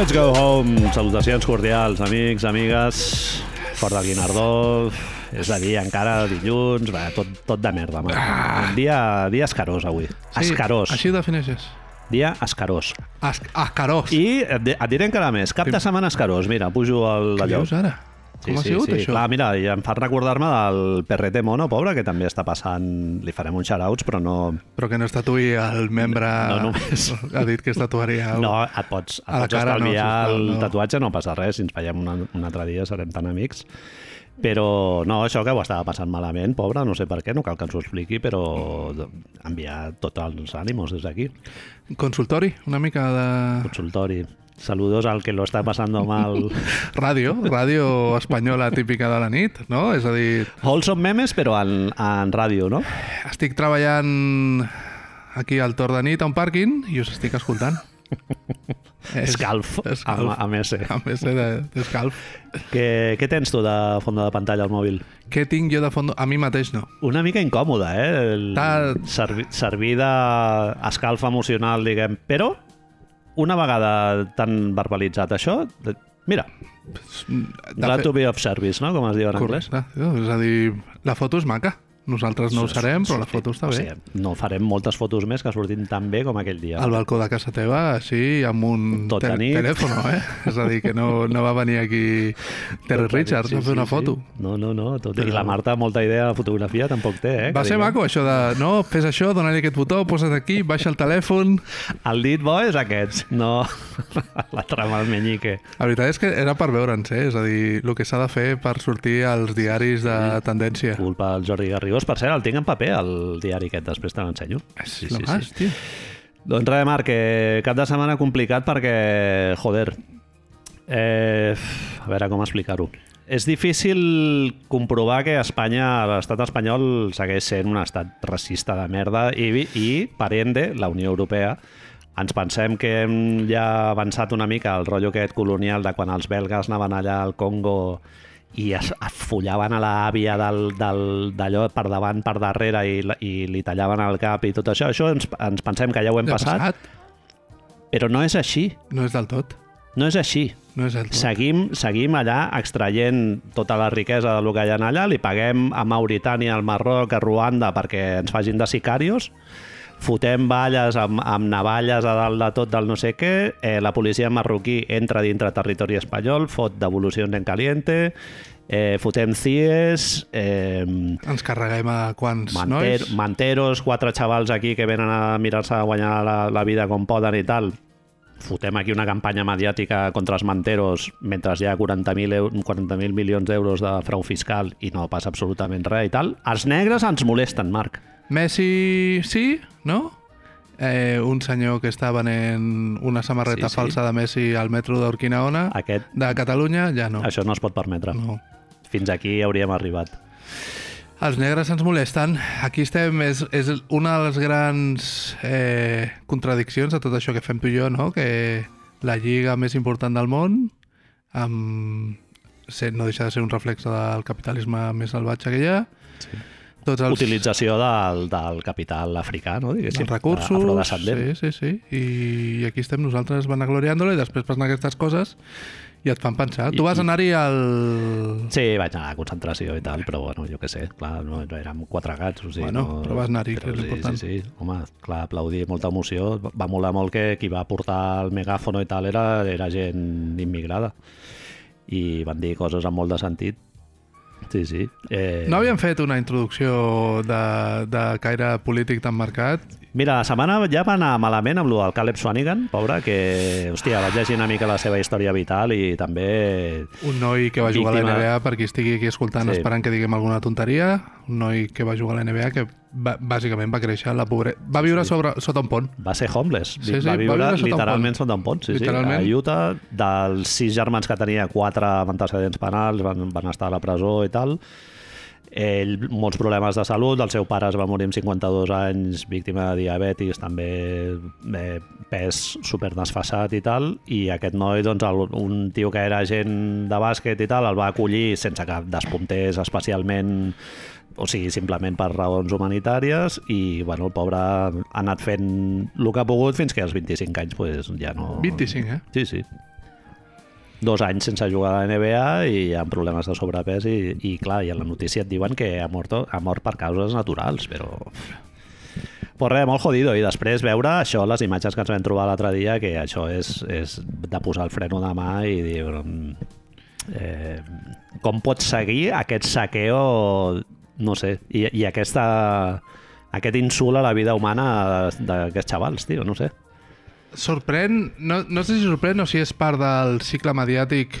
Let's go home. Salutacions cordials, amics, amigues. Fort del Guinardó. És a dir, encara dilluns, va, tot, tot de merda, man. Un dia, dia escarós avui. escarós. Així ho defineixes. Dia escarós. As Ascarós. I et, et diré encara més. Cap de setmana escarós. Mira, pujo el Què dius ara? Com ha sigut això? Clar, mira, i em fa recordar-me del Perrete Mono, pobre, que també està passant... Li farem uns shoutouts, però no... Però que no es tatuï el membre... No només. Ha dit que es tatuaria... el- No, et pots, et pots cara no, estalviar sisplau, el no. tatuatge, no passa res, si ens veiem un, un altre dia serem tan amics. Però no, això que ho estava passant malament, pobre, no sé per què, no cal que ens ho expliqui, però enviar tots els ànimos des d'aquí. Consultori, una mica de... Consultori. Saludos al que lo está pasando mal. Ràdio, ràdio espanyola típica de la nit, no? És a dir, Wholesome memes, però en, en ràdio, no? estic treballant aquí al torn de nit a un pàrquing i us estic escoltant. Escalf, Escalf. amb, amb S. A més de- d'escalf. Què, què tens tu de fons de pantalla al mòbil? Què tinc jo de fons? A mi mateix no. Una mica incòmode, eh? El Tal. servi, servir d'escalf emocional, diguem. Però, una vegada tan verbalitzat això, mira, De glad fet- to be of service, no?, com es diu en anglès. Correcte. És a dir, la foto és maca. Nosaltres no ho serem, però la foto està O bé. sigui, no farem moltes fotos més que sortin tan bé com aquell dia. Al balcó de casa teva, així, amb un Tot nit. telèfon, eh? És a dir, que no, no va venir aquí Terry Richards a fer una foto. No, no, no. Tot... I Però- la Marta, molta idea de fotografia, tampoc té, eh? Va ser diguem. maco, això de, no, fes això, dona-li aquest botó, posa't aquí, baixa el telèfon... El dit bo és aquest, no la trama del menyique. La veritat és que era per veure'ns, eh? És a dir, el que s'ha de fer per sortir als diaris de tendència. Culpa del Jordi Garrigós. Per cert, el tinc en paper, el diari aquest, després te l'ensenyo. Sí, sí, sí. Tio. Doncs res, Marc, que cap de setmana complicat perquè, joder, eh, a veure com explicar-ho. És difícil comprovar que Espanya, l'estat espanyol, segueix sent un estat racista de merda i, i per ende, la Unió Europea, ens pensem que hem ja avançat una mica el rotllo aquest colonial de quan els belgues anaven allà al Congo i es, es follaven a l'àvia d'allò per davant, per darrere i, i li tallaven el cap i tot això. Això ens, ens pensem que ja ho hem Ja passat, passat. però no és així. No és del tot. No és així. No és del tot. Seguim, seguim allà extraient tota la riquesa del que hi ha allà, li paguem a Mauritània, al Marroc, a Ruanda perquè ens facin de sicarios, fotem balles amb, amb navalles a dalt de tot del no sé què, eh, la policia marroquí entra dintre territori espanyol, fot devolucions en caliente, eh, fotem CIES, eh, Ens carreguem a quants Manter, nois? manteros, quatre xavals aquí que venen a mirar-se a guanyar la, la vida com poden i tal. Fotem aquí una campanya mediàtica contra els manteros mentre hi ha 40.000 eu- 40.000 milions d'euros de frau fiscal i no passa absolutament res i tal. Els negres ens molesten, Marc. Messi sí, no? Eh, un senyor que està venent una samarreta Sí, sí. falsa de Messi al metro d'Urquinaona Aquest, de Catalunya, ja no. Això no es pot permetre. no. Fins aquí hauríem arribat. Els negres ens molesten. Aquí estem, és, és una de les grans eh, contradiccions de tot això que fem tu i jo, no? Que la lliga més important del món amb, no deixa de ser un reflex del capitalisme més salvatge que hi ha. Sí. Tots els, Utilització del, del capital africà, no? Diguéssim, els recursos... afrodescendent. Sí, sí, sí. I, aquí estem nosaltres vanagloriant-lo i després passen aquestes coses i et fan pensar. I- tu vas anar-hi al... Sí, vaig anar a concentració i tal, però bueno, jo què sé, clar, no, no érem quatre gats, o sigui, Bueno, no... però vas anar-hi, que és sí, important. Sí, sí, home, clar, aplaudir, molta emoció. Va molar molt que qui va portar el megàfono i tal era, era gent immigrada i van dir coses amb molt de sentit. Sí, sí. Eh, No havíem fet una introducció de, de caire polític tan marcat Mira, la setmana ja va anar malament amb del Caleb Swanigan, pobre, que, hòstia, vaig llegir una mica la seva història vital i també Un noi que va jugar a la NBA, per qui estigui aquí escoltant Sí. esperant que diguem alguna tonteria, un noi que va jugar a la NBA que bàsicament va créixer la pobresa. Va viure sobre, sota un pont. va ser homeless. Sí, sí, va va viure viure sota un literalment pont. sota un pont. Sí, Literalment. sí. A Utah, dels sis germans que tenia, quatre amb antecedents penals, van, van estar a la presó i tal. Ell, molts problemes de salut, el seu pare es va morir amb 52 anys, víctima de diabetis, també eh, pes super desfasat i tal, i aquest noi, doncs, el, un tio que era agent de bàsquet i tal, el va acollir sense que despuntés especialment o sigui, simplement per raons humanitàries i, bueno, el pobre ha anat fent el que ha pogut fins que als 25 anys pues, ja no... 25, eh? Sí, sí. dos anys sense jugar a la NBA i amb problemes de sobrepès i, i clar, i a la notícia et diuen que ha mort, ha mort per causes naturals, però... Pues res, molt jodido. I després veure això, les imatges que ens vam trobar l'altre dia, que això és, és de posar el freno de mà i dir... mm, Eh, com pot seguir aquest saqueo, no sé, i, i aquesta, aquest insult a la vida humana d'aquests xavals, tio, no sé. Sorprèn, no, no sé si sorprèn o si és part del cicle mediàtic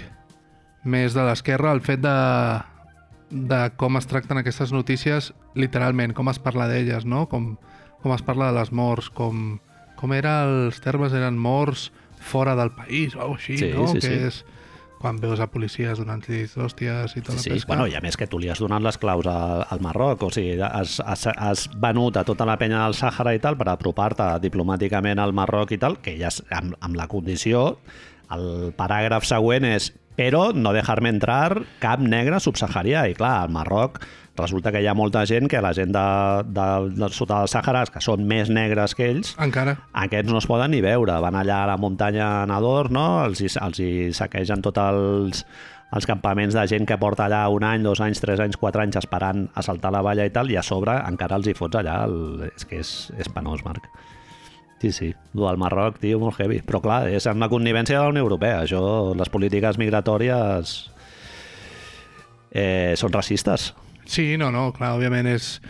més de l'esquerra el fet de, de com es tracten aquestes notícies literalment, com es parla d'elles, no? Com, com es parla de les morts, com, com era els termes eren morts fora del país o alguna així, Sí, no? sí, que sí. és quan veus a policies donant llits d'hòsties i tota Sí, la pesca. bueno, i a més que tu li has donat les claus al, al Marroc, o sigui, has, has, has venut a tota la penya del Sàhara i tal per apropar-te diplomàticament al Marroc i tal, que ja és, amb, amb la condició, el paràgraf següent és però no dejar-me entrar cap negre subsaharià. I clar, al Marroc resulta que hi ha molta gent que la gent de, de, de sota dels Sàharas, que són més negres que ells, Encara. aquests no es poden ni veure. Van allà a la muntanya Nador, no? els, hi, els hi saquegen tots els, els campaments de gent que porta allà un any, dos anys, tres anys, quatre anys esperant a saltar la valla i tal, i a sobre encara els hi fots allà. El... És que és, és penós, Marc. Sí, sí. El del Marroc, tio, molt heavy. Però clar, és amb la connivència de la Unió Europea. Això, les polítiques migratòries eh, són racistes. Sí, no, no, clar, òbviament és...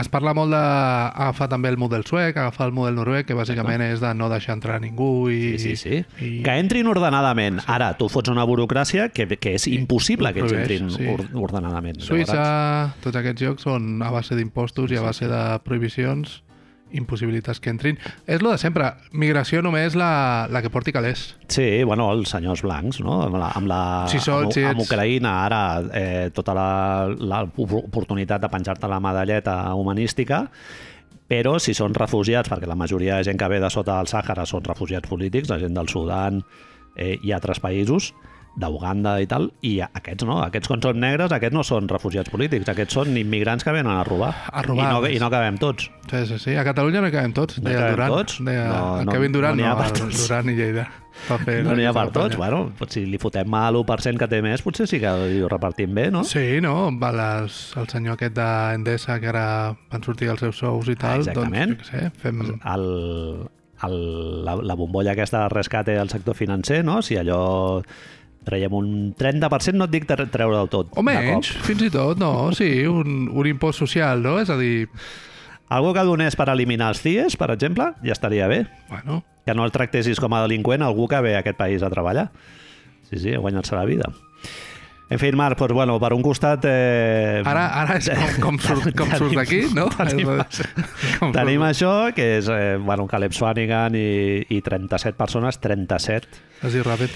Es parla molt d'agafar també el model suec, agafar el model noruec, que bàsicament és de no deixar entrar ningú i... Sí, sí, sí. I... Que entrin ordenadament. Ara, tu fots una burocràcia que, que és impossible que ells entrin sí. or ordenadament. Suïssa, Llavors, tots aquests jocs són a base d'impostos i a base de prohibicions impossibilitats que entrin. És lo de sempre, migració només la, la que porti calés. Sí, bueno, els senyors blancs, no? Amb la, amb la Si sol, amb, si amb Ucraïna, ara, eh, tota la- l'oportunitat de penjar-te la medalleta humanística, però si són refugiats, perquè la majoria de gent que ve de sota del Sàhara són refugiats polítics, la gent del Sudan eh, i altres països, d'Uganda i tal, i aquests no, aquests quan són negres, aquests no són refugiats polítics, aquests són immigrants que venen a robar. A robar. I no, i no cabem tots. Sí, sí, sí. A Catalunya no hi cabem tots, No hi deia cabem Duran. tots? Deia No, no- Kevin Durant, no no, per tots. Duran i Lleida. No n'hi ha per tots. Bueno, si li fotem a l'1% que té més, potser sí que ho repartim bé, no? Sí, no? Les, el senyor aquest d'Endesa, que ara van sortir els seus sous i tal, Exactament. doncs, jo sé, fem... el, el, la, la bombolla aquesta de rescate del sector financer, no? Si allò traiem un 30%, no et dic tre- treure del tot. O menys, fins i tot, no, sí, un, un impost social, no? És a dir, Algú que donés per eliminar els CIES, per exemple, ja estaria bé. bueno, Que no el tractessis com a delinqüent algú que ve a aquest país a treballar. Sí, sí, a guanyar-se la vida. En fi, Marc, doncs, bueno, per un costat... Eh, ara, ara és com, com, surt, com Tenim- surt d'aquí, no? tenim- com Tenim surt- això, que és eh, bueno, Caleb Swanigan i, i 37 persones, 37, Es diu ràpid.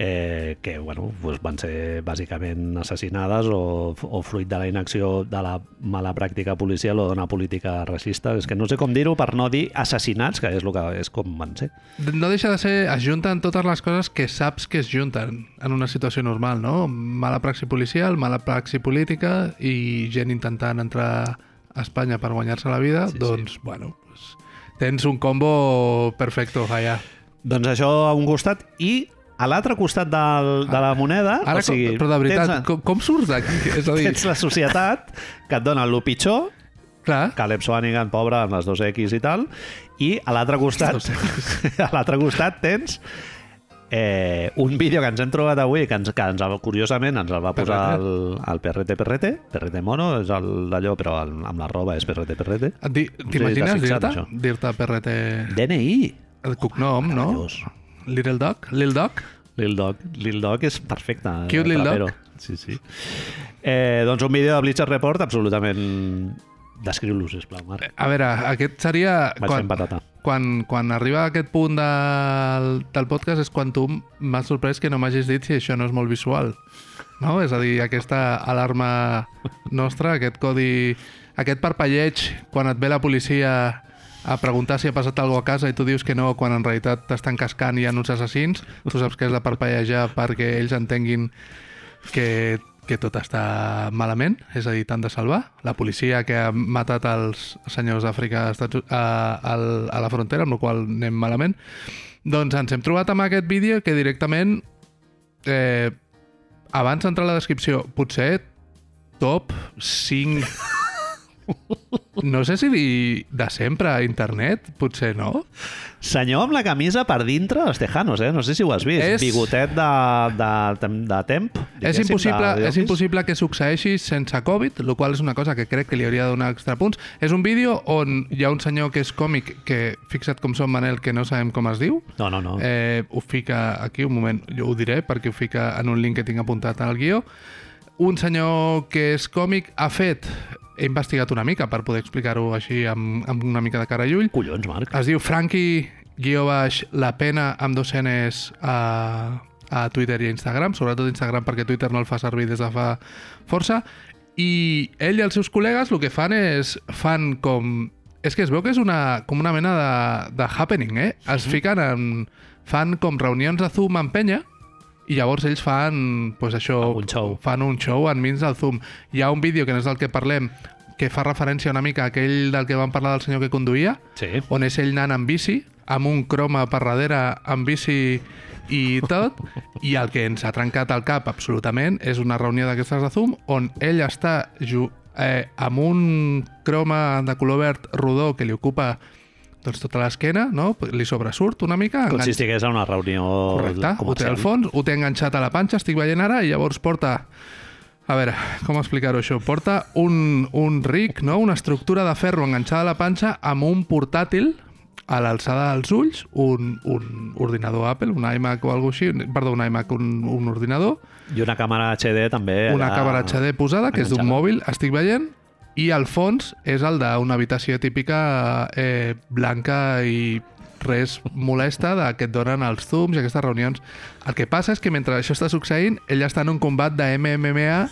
Eh, que bueno, doncs van ser bàsicament assassinades o, o fruit de la inacció de la mala pràctica policial o d'una política racista. És que no sé com dir-ho per no dir assassinats, que és, el que, és com van ser. No deixa de ser, es junten totes les coses que saps que es junten en una situació normal, no? Mala praxi policial, mala praxi política i gent intentant entrar a Espanya per guanyar-se la vida, Sí, sí. doncs, bueno, pues, tens un combo perfecto allà. Doncs això a un costat i a l'altre costat del, de la moneda... Ara, o sigui, però de veritat, tens, com, com surts d'aquí? És a dir, tens la societat que et dona el pitjor, clar, Caleb Swanigan, pobre, amb les dos X i tal, i a l'altre costat, a l'altre costat tens eh, un vídeo que ens hem trobat avui, que, ens, que ens, curiosament ens el va posar el, el PRT PRT, PRT Mono, és el d'allò, però el, amb la roba és PRT PRT. t'imagines dir-te? Dir-te PRT... DNI. El cognom, no? Little Dog? Lil Dog? Lil Dog. Lil Dog és perfecte. Cute Lil trapero. Dog. Sí, sí. Eh, doncs un vídeo de Bleacher Report absolutament... Descriu-lo, sisplau, Marc. A veure, aquest seria... Vaig fent patata. quan, quan arriba a aquest punt del, del podcast és quan tu m'has sorprès que no m'hagis dit si això no és molt visual. No? És a dir, aquesta alarma nostra, aquest codi, aquest parpelleig quan et ve la policia a preguntar si ha passat alguna a casa i tu dius que no, quan en realitat t'estan cascant i hi ha uns assassins, tu saps que has de parpellejar perquè ells entenguin que, que tot està malament, és a dir, t'han de salvar. La policia que ha matat els senyors d'Àfrica a, a, a la frontera, amb la qual anem malament. Doncs ens hem trobat amb aquest vídeo que directament eh, abans d'entrar a la descripció, potser top 5... No sé si dir de sempre a internet, potser no. Senyor amb la camisa per dintre dels Tejanos, eh? No sé si ho has vist. És- Bigotet de, de, de, de temp. És impossible, de, és impossible que succeeixi sense Covid, el qual és una cosa que crec que li hauria de donar extra punts. És un vídeo on hi ha un senyor que és còmic, que fixa't com som, Manel, que no sabem com es diu. No, no, no. Eh, ho fica aquí, un moment, jo ho diré perquè ho fica en un link que tinc apuntat al guió. Un senyor que és còmic ha fet, he investigat una mica per poder explicar-ho així amb, amb una mica de cara i ull, Collons, Marc. es diu Frankie guió baix la pena amb dos Ns a, a Twitter i a Instagram, sobretot Instagram perquè Twitter no el fa servir des de fa força, i ell i els seus col·legues el que fan és fan com... És que es veu que és una, com una mena de, de happening, eh? Es fiquen en... fan com reunions de Zoom en penya i llavors ells fan, pues això, Un show. fan un show enmig del Zoom. Hi ha un vídeo que no és del que parlem, que fa referència una mica a aquell del que vam parlar del senyor que conduïa, Sí. on és ell anant amb bici, amb un croma per darrere, amb bici i tot, i el que ens ha trencat el cap absolutament és una reunió d'aquestes de Zoom on ell està eh, amb un croma de color verd rodó que li ocupa doncs, tota l'esquena, no? li sobresurt una mica, Com si enganx- estigués a una reunió Correcte, ho té comercial. al fons, ho té enganxat a la panxa, estic veient ara, i llavors porta... A veure, com explicar-ho això? Porta un, un ric, no? una estructura de ferro enganxada a la panxa amb un portàtil a l'alçada dels ulls, un, un ordinador Apple, un iMac o alguna així, perdó, un iMac, un, un ordinador, I una càmera HD també. una allà càmera HD posada, que és d'un enganxada. mòbil, estic veient, i al fons és el d'una habitació típica eh, blanca i res molesta de que et donen els zooms i aquestes reunions. El que passa és que mentre això està succeint, ell està en un combat de MMA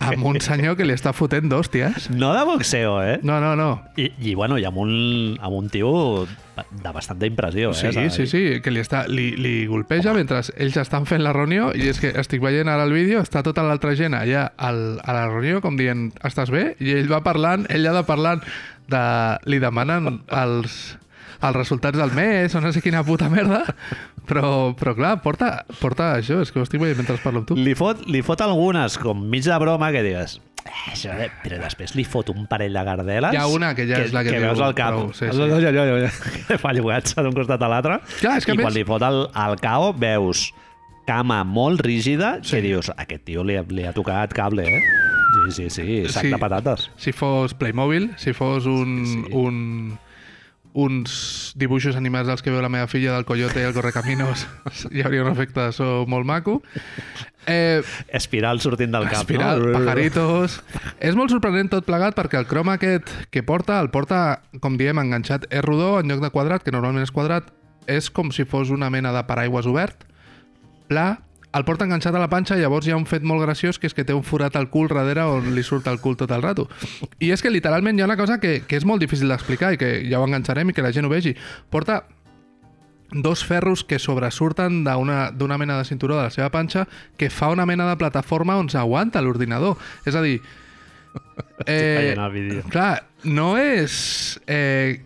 amb un senyor que li està fotent d'hòsties. No de boxeo, eh? No, no, no. I, i bueno, i amb un, amb un tio de bastanta impressió, Sí, eh? sí, sí, que li, està, li, li golpeja mentre ells estan fent la reunió i és que estic veient ara el vídeo, està tota l'altra gent allà al, a la reunió com dient estàs bé? I ell va parlant, ell ha de parlant de, li demanen els, els resultats del mes o no sé quina puta merda però, però clar, porta, porta això és que ho estic veient mentre parlo amb tu Li fot, li fot algunes com mig de broma que digues "Eh, això, eh", però després li fot un parell de gardeles Hi ha una que ja és la que que diu veus al cap prou, sí, sí. Allò, allò, allò, allò, que fa llogatge d'un costat a l'altre Clar, és que i més- quan li fot el, el cao veus cama molt rígida Sí. que dius, aquest tio li, ha- li ha tocat cable, eh? Sí, sí, sí, sac Sí. de patates. si fos Playmobil, si fos un, Sí. un uns dibuixos animats dels que veu la meva filla del Coyote i el Correcaminos. Hi hauria un efecte de so molt maco. Eh, Espiral sortint del cap, espiral, no? pajaritos. És molt sorprenent tot plegat perquè el croma aquest que porta, el porta com diem enganxat, és rodó en lloc de quadrat que normalment és quadrat, és com si fos una mena de paraigües obert pla, el porta enganxat a la panxa i llavors hi ha un fet molt graciós que és que té un forat al cul darrere on li surt el cul tot el rato. I és que literalment hi ha una cosa que, que és molt difícil d'explicar i que ja ho enganxarem i que la gent ho vegi. Porta dos ferros que sobresurten d'una mena de cinturó de la seva panxa que fa una mena de plataforma on s'aguanta l'ordinador. És a dir... vídeo. Clar, no és... Eh,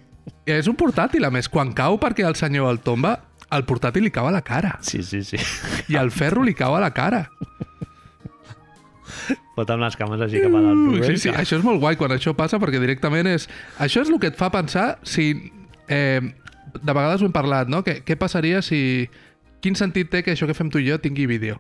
és un portàtil, a més. Quan cau perquè el senyor el tomba, el portàtil li cau a la cara. Sí, sí, sí. I el ferro li cau a la cara. Fot amb les cames així cap a dalt. Mm, Sí, sí, això és molt guai quan això passa perquè directament és... Això és el que et fa pensar si... Eh, de vegades ho hem parlat, no? Que, què passaria si... Quin sentit té que això que fem tu i jo tingui vídeo?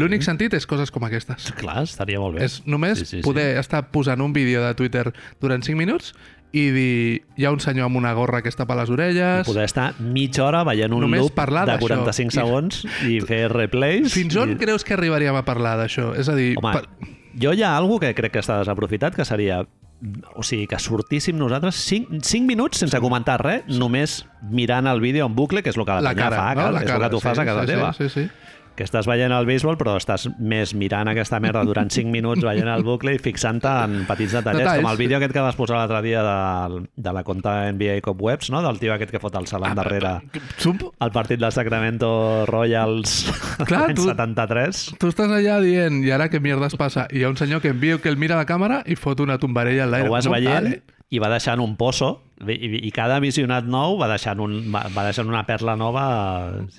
L'únic sentit és coses com aquestes. Clar, estaria molt bé. És només Sí, sí, sí. poder estar posant un vídeo de Twitter durant 5 minuts i dir, hi ha un senyor amb una gorra que es tapa les orelles... Poder estar mitja hora veient un Només loop de d'això. 45 I- segons i fer replays. Fins on i... creus que arribaríem a parlar d'això? És a dir... Home, jo hi ha algú que crec que està desaprofitat, que seria o sigui, que sortíssim nosaltres 5, 5 minuts sense comentar res, només mirant el vídeo en bucle, que és el que la, la cara, fa, no? La és cara, el que tu fas sí, a casa sí, teva. Sí, sí, sí. Que estàs veient el béisbol, però estàs més mirant aquesta merda durant 5 minuts veient el bucle i fixant-te en petits detallets, Detalls. com el vídeo aquest que vas posar l'altre dia de, de la conta NBA Cop Webs, no? del tio aquest que fot el Ah, salant darrere el partit del Sacramento Royals Clar, tu- 73. tu estàs allà dient, i ara què mierdes passa? I hi ha un senyor que envia que el mira a la càmera i fot una tombarella al l'aire. Ho vas Molt veient tal, eh? i va deixant un pozo i, i, i cada visionat nou va deixant, un, va, va deixant una perla nova.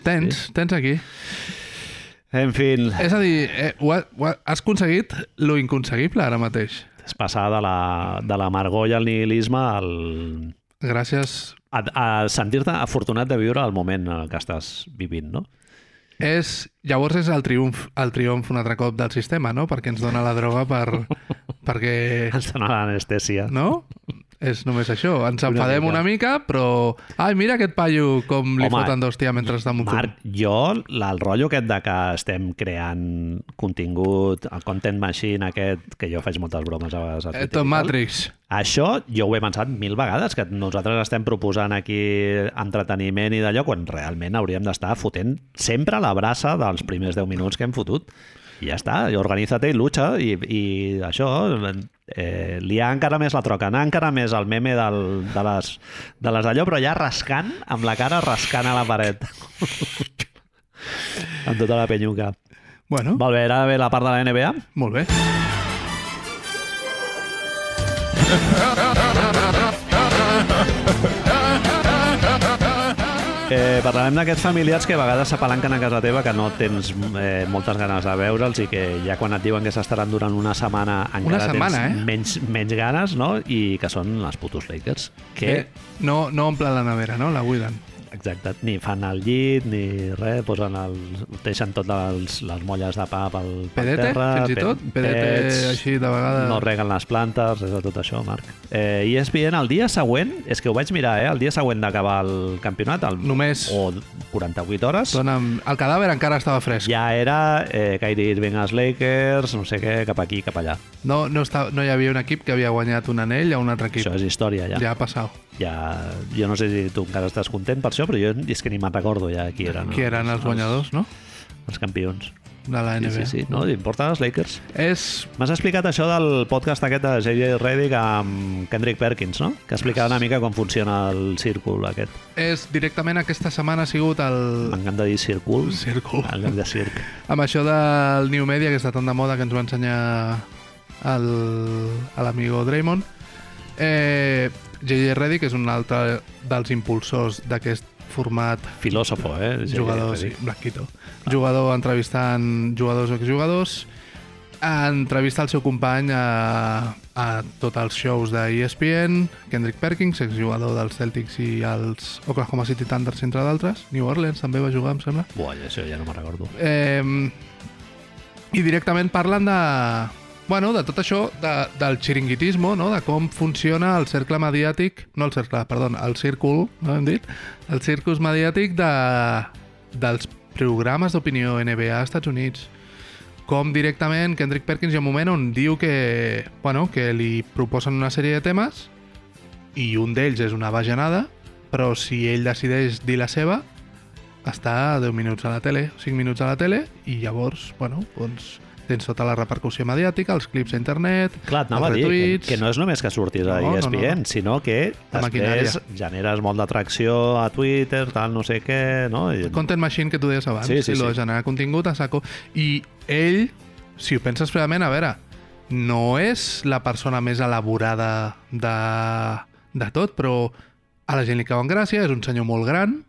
Tens, tens aquí. En fi, És a dir, eh, ho ha, ho ha, has aconseguit lo inconseguible ara mateix. és passar de la, de l'amargor i el nihilisme al, Gràcies. a, a sentir-te afortunat de viure el moment en el que estàs vivint, no? És, llavors és el triomf, el triomf un altre cop del sistema, no? Perquè ens dona la droga per, perquè... Ens dona l'anestèsia. No? És només això. Ens Una enfadem mica. una mica, però... Ai, mira aquest paio com li Home, foten d'hòstia mentre està munt. Marc, jo, el rotllo aquest de que estem creant contingut, el content machine aquest, que jo faig moltes bromes a vegades a Eh, Twitter Tom Matrix. Això jo ho he pensat mil vegades, que nosaltres estem proposant aquí entreteniment i d'allò, quan realment hauríem d'estar fotent sempre la brassa dels primers 10 minuts que hem fotut. I ja està, i organitza-te i lucha, i, i això, eh, liar encara més la troca, anar encara més al meme del, de les de les d'allò, però ja rascant, amb la cara rascant a la paret. amb tota la penyuca. Bueno, Molt bé, ara ve la part de la NBA. molt bé. Eh, parlarem d'aquests familiars que a vegades s'apalanquen a casa teva que no tens eh, moltes ganes de veure'ls i que ja quan et diuen que s'estaran durant una setmana encara setmana, tens eh? menys, menys ganes, no? I que són els putos Lakers. Que, Eh, no, no omplen la nevera, no? La buiden. Exacte, ni fan el llit, ni res, posen el, deixen totes les, les molles de pa pel, pel Pedete, terra. fins i tot? Pedete pets, així de vegades. No reguen les plantes, de tot això, Marc. Eh, I ESPN el dia següent, és que ho vaig mirar, eh? El dia següent d'acabar el campionat, el, Només o 48 hores, Dona'm... El cadàver encara estava fresc. ja era eh, Kyrie Irving als Lakers, no sé què, cap aquí, cap allà. No, no, estava, no hi havia un equip que havia guanyat un anell a un altre equip. Això és història, ja. Ja ha passat. Ja. Jo no sé si tu encara estàs content per això, però jo és que ni me'n recordo ja qui eren. Qui eren els guanyadors, no? Els campions. De la Sí, NBA. sí, sí. No, importa els Lakers. És... M'has explicat això del podcast aquest de J.J. Redick amb Kendrick Perkins, no? Que explicava una mica com funciona el círcul aquest. és directament aquesta setmana ha sigut el M'encanta dir círcul. círcul. Lloc de circ. amb això del New Media que està tan de moda que ens va ensenyar el, l'amigo Draymond eh, J.J. Redick és un altre dels impulsors d'aquest format Filòsofo, eh? Jugador, sí. Blanquito. Jugador entrevistant jugadors o exjugadors. Entrevista el seu company a, a tots els shows de ESPN, Kendrick Perkins, exjugador dels Celtics i els Oklahoma City Thunders, entre d'altres. New Orleans també va jugar, em sembla. Buah, això ja no me'n recordo. Eh, I directament parlen de, bueno, de tot això, de, del xiringuitismo, no? de com funciona el cercle mediàtic, no el cercle, perdó, el círcul, no hem dit? El circus mediàtic de, dels programes d'opinió NBA als Estats Units. Com directament Kendrick Perkins hi ha un moment on diu que, bueno, que li proposen una sèrie de temes i un d'ells és una bajanada, però si ell decideix dir la seva, està 10 minuts a la tele, 5 minuts a la tele, i llavors, bueno, doncs tens tota la repercussió mediàtica, els clips a internet, Clar, els dir que, retuits... que no és només que surtis a No, no, no, ESPN, no. sinó que La després maquinària. generes molt d'atracció a Twitter, tal, no sé què, no? I... Content machine que tu deies abans, Sí, sí, sí. generar contingut a saco. I ell, si ho penses fredament, a veure, no és la persona més elaborada de, de tot, però a la gent li cauen gràcia, és un senyor molt gran,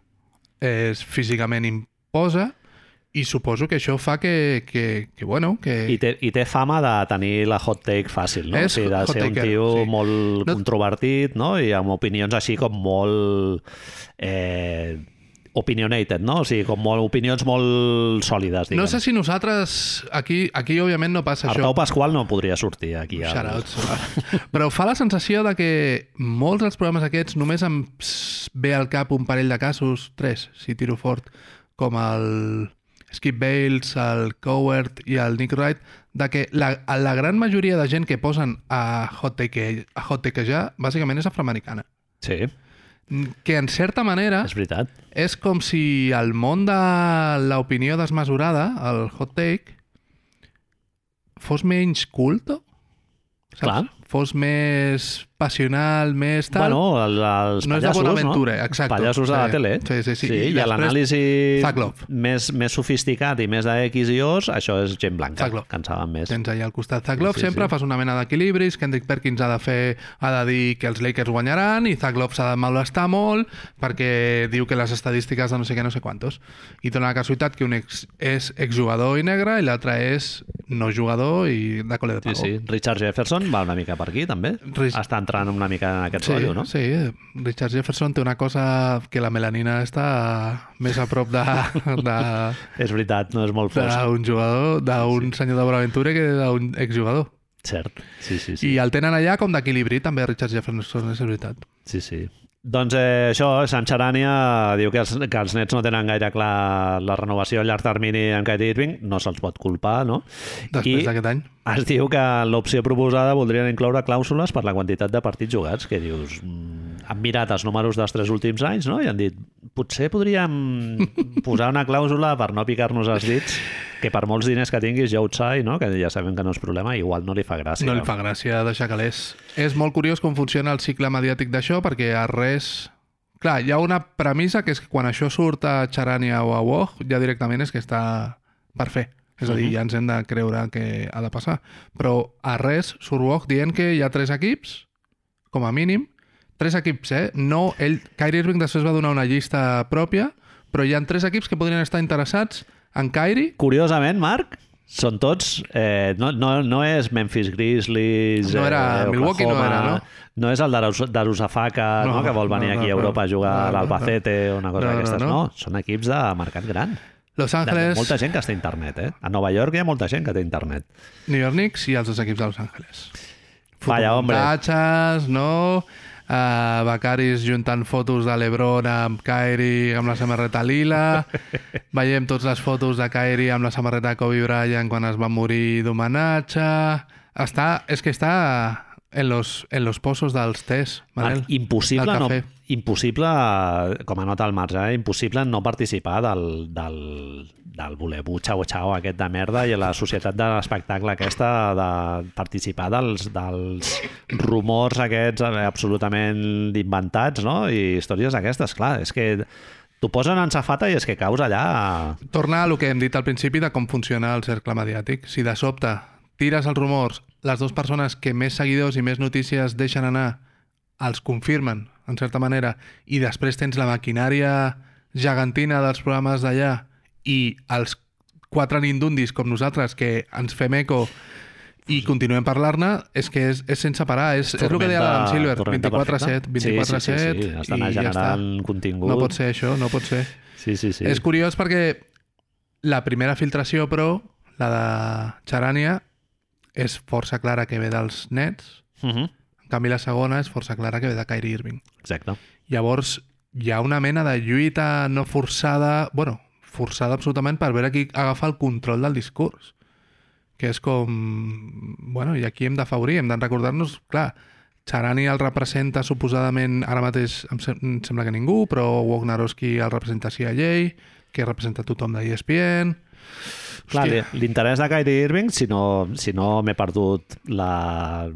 és físicament imposa, i suposo que això fa que, que, que bueno, que... I té, I té fama de tenir la hot take fàcil, no? És o sigui, de ser un tio sí. molt No- controvertit, no? I amb opinions així com molt... Eh, opinionated, no? O sigui, com molt, opinions molt sòlides, diguem. No sé si nosaltres... Aquí, aquí òbviament, no passa això. Artau Pasqual no podria sortir aquí. Shoutouts. Però fa la sensació de que molts dels programes aquests només em ve al cap un parell de casos, tres, si tiro fort, com el Skip Bales, el Coward i el Nick Wright, de que la, la gran majoria de gent que posen a Hot Take, a hot takejar bàsicament és afroamericana. Sí, Que en certa manera és veritat. és com si el món de l'opinió desmesurada, el hot take, fos menys culto. Clar, fos més passional, més tal... Bueno, el, els No és de pallassos, Bonaventura, no? exacto. Pallassos de la Sí. tele. Sí, sí, sí. sí I I, l'anàlisi més, més sofisticat i més de X i O's, això és gent blanca, Zaglov. que en saben més. Tens allà al costat Zaglov, Sí, sí, sí, sempre sí. fas una mena d'equilibris, Kendrick Perkins ha de fer, ha de dir que els Lakers guanyaran i Zaglov s'ha de molestar molt perquè diu que les estadístiques de no sé què, no sé quantos. I dona la casualitat que un ex, és exjugador i negre i l'altre és no jugador i de col·le de Sí, pago. sí. Richard Jefferson va una mica per aquí, també. Rich- Està entrant una mica en aquest Sí, rotllo, no? sí, Richard Jefferson té una cosa que la melanina està més a prop de, de, És veritat, no és molt fos. d'un jugador, d'un senyor de Bonaventura que d'un exjugador. Cert. Sí, sí, sí. I el tenen allà com d'equilibri, també, Richard Jefferson, és veritat. Sí, sí. Doncs eh, això, Sant Charania diu que els, que els nets no tenen gaire clar la renovació a llarg termini amb Kyrie Irving, no se'ls pot culpar, no? Després d'aquest any. es diu que l'opció proposada voldrien incloure clàusules per la quantitat de partits jugats, que dius, mm, han mirat els números dels tres últims anys, no? I han dit, potser podríem posar una clàusula per no picar-nos els dits, que per molts diners que tinguis ja ho sai, no? Que ja sabem que no és problema, igual no li fa gràcia. No li fa gràcia deixar calés. És molt curiós com funciona el cicle mediàtic d'això, perquè a res... Clar, hi ha una premissa que és que quan això surt a Charania o a Wog, ja directament és que està per fer. És a dir, Mhm. ja ens hem de creure que ha de passar. Però a res surt Wog dient que hi ha tres equips, com a mínim, tres equips, eh? No, ell, Kyrie Irving després va donar una llista pròpia, però hi ha tres equips que podrien estar interessats en Kyrie Curiosament, Marc, són tots... Eh, no, no, no és Memphis Grizzlies... No era- eh, Milwaukee no era, no? No és el d'Arus- d'Arusafaka, no, No, que vol venir no, no, aquí a no. Europa a jugar No, a no, l'Albacete o una cosa No, no, d'aquestes. no. No, són equips de mercat gran. Los De, de molta gent que està a internet, eh? A Nova York hi ha molta gent que té internet. New York Knicks i els dos equips de Los Ángeles. Vaya, hombre. Fotomuntatges, no? Uh, Becaris juntant fotos de l'Ebron amb Kyrie amb la samarreta lila. Veiem tots les fotos de Kyrie amb la samarreta Kobe Bryant quan es va morir d'homenatge. Està, és que està en los, en los pozos dels tés, Manel. Marc, impossible, no, impossible, com a nota al marge, eh? impossible no participar del, del, del voler-bu xau-xau aquest de merda i la societat de l'espectacle aquesta de participar dels, dels rumors aquests eh, absolutament inventats no? i històries d'aquestes, clar, és que t'ho posen en safata i és que caus allà... Torna a el que hem dit al principi de com funciona el cercle mediàtic. Si de sobte tires els rumors, les dues persones que més seguidors i més notícies deixen anar els confirmen, en certa manera, i després tens la maquinària gegantina dels programes d'allà i els quatre nindundis com nosaltres que ens fem eco i continuem parlant-ne, és que és, és sense parar. És, és el que deia l'Adam Silver, tormenta 24-7, perfecta. 24-7, Sí, sí, sí, sí. Estan i ja generant està. contingut. No pot ser això, no pot ser. Sí, sí, sí. És curiós perquè la primera filtració, però, la de Charania, és força clara que ve dels nets, Uh -huh. en canvi la segona és força clara que ve de Kyrie Irving. Exacte. Llavors, hi ha una mena de lluita no forçada, bueno, forçada absolutament per veure qui agafa el control del discurs. Que és com... Bueno, i aquí hem d'afavorir, hem de recordar-nos, clar, Charani el representa suposadament, ara mateix em, sem em sembla que ningú, però Wognarowski el representa CIA, que representa tothom de ESPN... Clar, l'interès de Kyrie Irving, si no, si no m'he perdut la,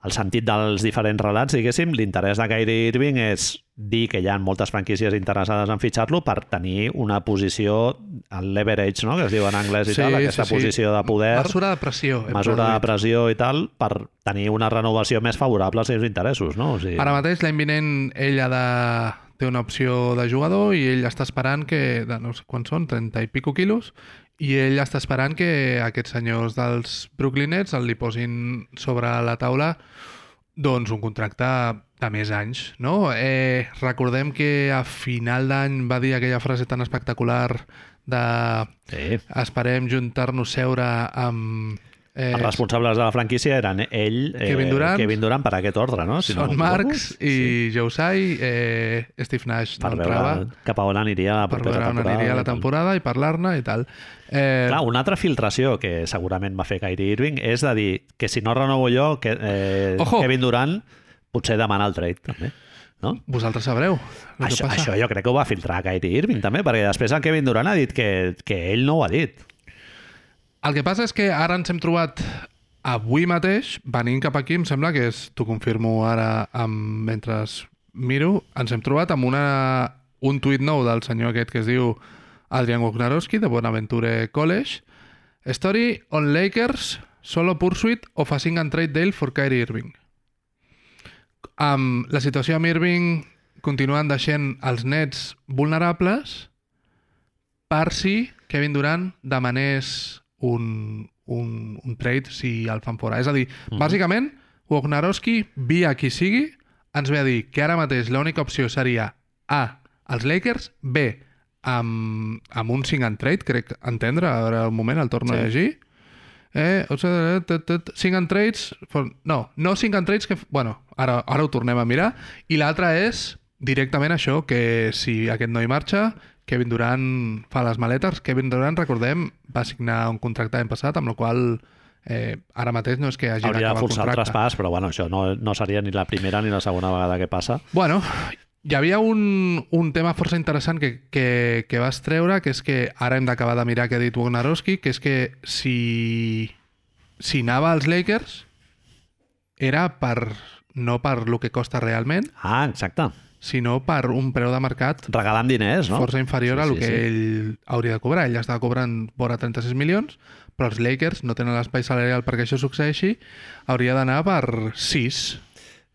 el sentit dels diferents relats, diguéssim, l'interès de Kyrie Irving és dir que hi ha moltes franquícies interessades en fitxar-lo per tenir una posició, el leverage, no? que es diu en anglès i tal, aquesta posició de poder, Mesura de pressió. mesura de pressió i tal, per tenir una renovació més favorable als seus interessos. No? O sigui, Ara mateix, l'any vinent, ell ha de... té una opció de jugador i ell està esperant que... De, no sé quants són, 30 i pico quilos, i ell està esperant que aquests senyors dels Brooklyn Nets el li posin sobre la taula doncs un contracte de més anys, no? Eh, recordem que a final d'any va dir aquella frase tan espectacular de sí. esperem juntar-nos seure amb... Eh, Els responsables de la franquícia eren ell, eh, Kevin Durant, Kevin Durant per aquest ordre, no? Si no Son m'equivoco. Marks i Joe Tsai, eh, Steve Nash per d'entrada, veure cap a on aniria la per propera veure on temporada. aniria la i tal. temporada i parlar-ne i tal. Eh, Clar, una altra filtració que segurament va fer Kyrie Irving és de dir que si no renovo jo, que, eh, Ojo! Kevin Durant potser demana el trade, també. No? vosaltres sabreu Això, que passa. això jo crec que ho va filtrar Kyrie Irving també, perquè després el Kevin Durant ha dit que, que ell no ho ha dit. El que passa és que ara ens hem trobat avui mateix, venint cap aquí, em sembla que és, t'ho confirmo ara amb, mentre miro, ens hem trobat amb una, un tuit nou del senyor aquest que es diu Adrian Wojnarowski, de Bonaventure College. Story on Lakers, solo pursuit of a sing and trade deal for Kyrie Irving. Amb la situació amb Irving continuen deixant els nets vulnerables per si Kevin Durant demanés un, un, un trade si el fan fora. És a dir, mm -hmm. bàsicament, Wojnarowski, via qui sigui, ens ve a dir que ara mateix l'única opció seria A, els Lakers, B, amb, amb un sing and trade, crec entendre, ara un moment, el torno sí. a llegir. Eh, o sigui, tot, tot, sing and trades... No, no sing and trades, que... Bueno, ara, ara ho tornem a mirar. I l'altre és directament això, que si aquest noi marxa, Kevin Durant fa les maletes. Kevin Durant, recordem, va signar un contracte l'any passat, amb la qual eh, ara mateix no és que hagi Hauria de el forçar el traspàs, però bueno, això no, no seria ni la primera ni la segona vegada que passa. Bueno, hi havia un, un tema força interessant que, que, que vas treure, que és que ara hem d'acabar de mirar què ha dit Wojnarowski, que és que si, si anava als Lakers era per, no per lo que costa realment, Ah, exacte. Sinó per un preu de mercat Regalant diners, no? força inferior Sí, a lo sí, que sí. ell hauria de cobrar. Ell estava cobrant vora 36 milions, però els Lakers no tenen l'espai salarial perquè això succeeixi, hauria d'anar per 6.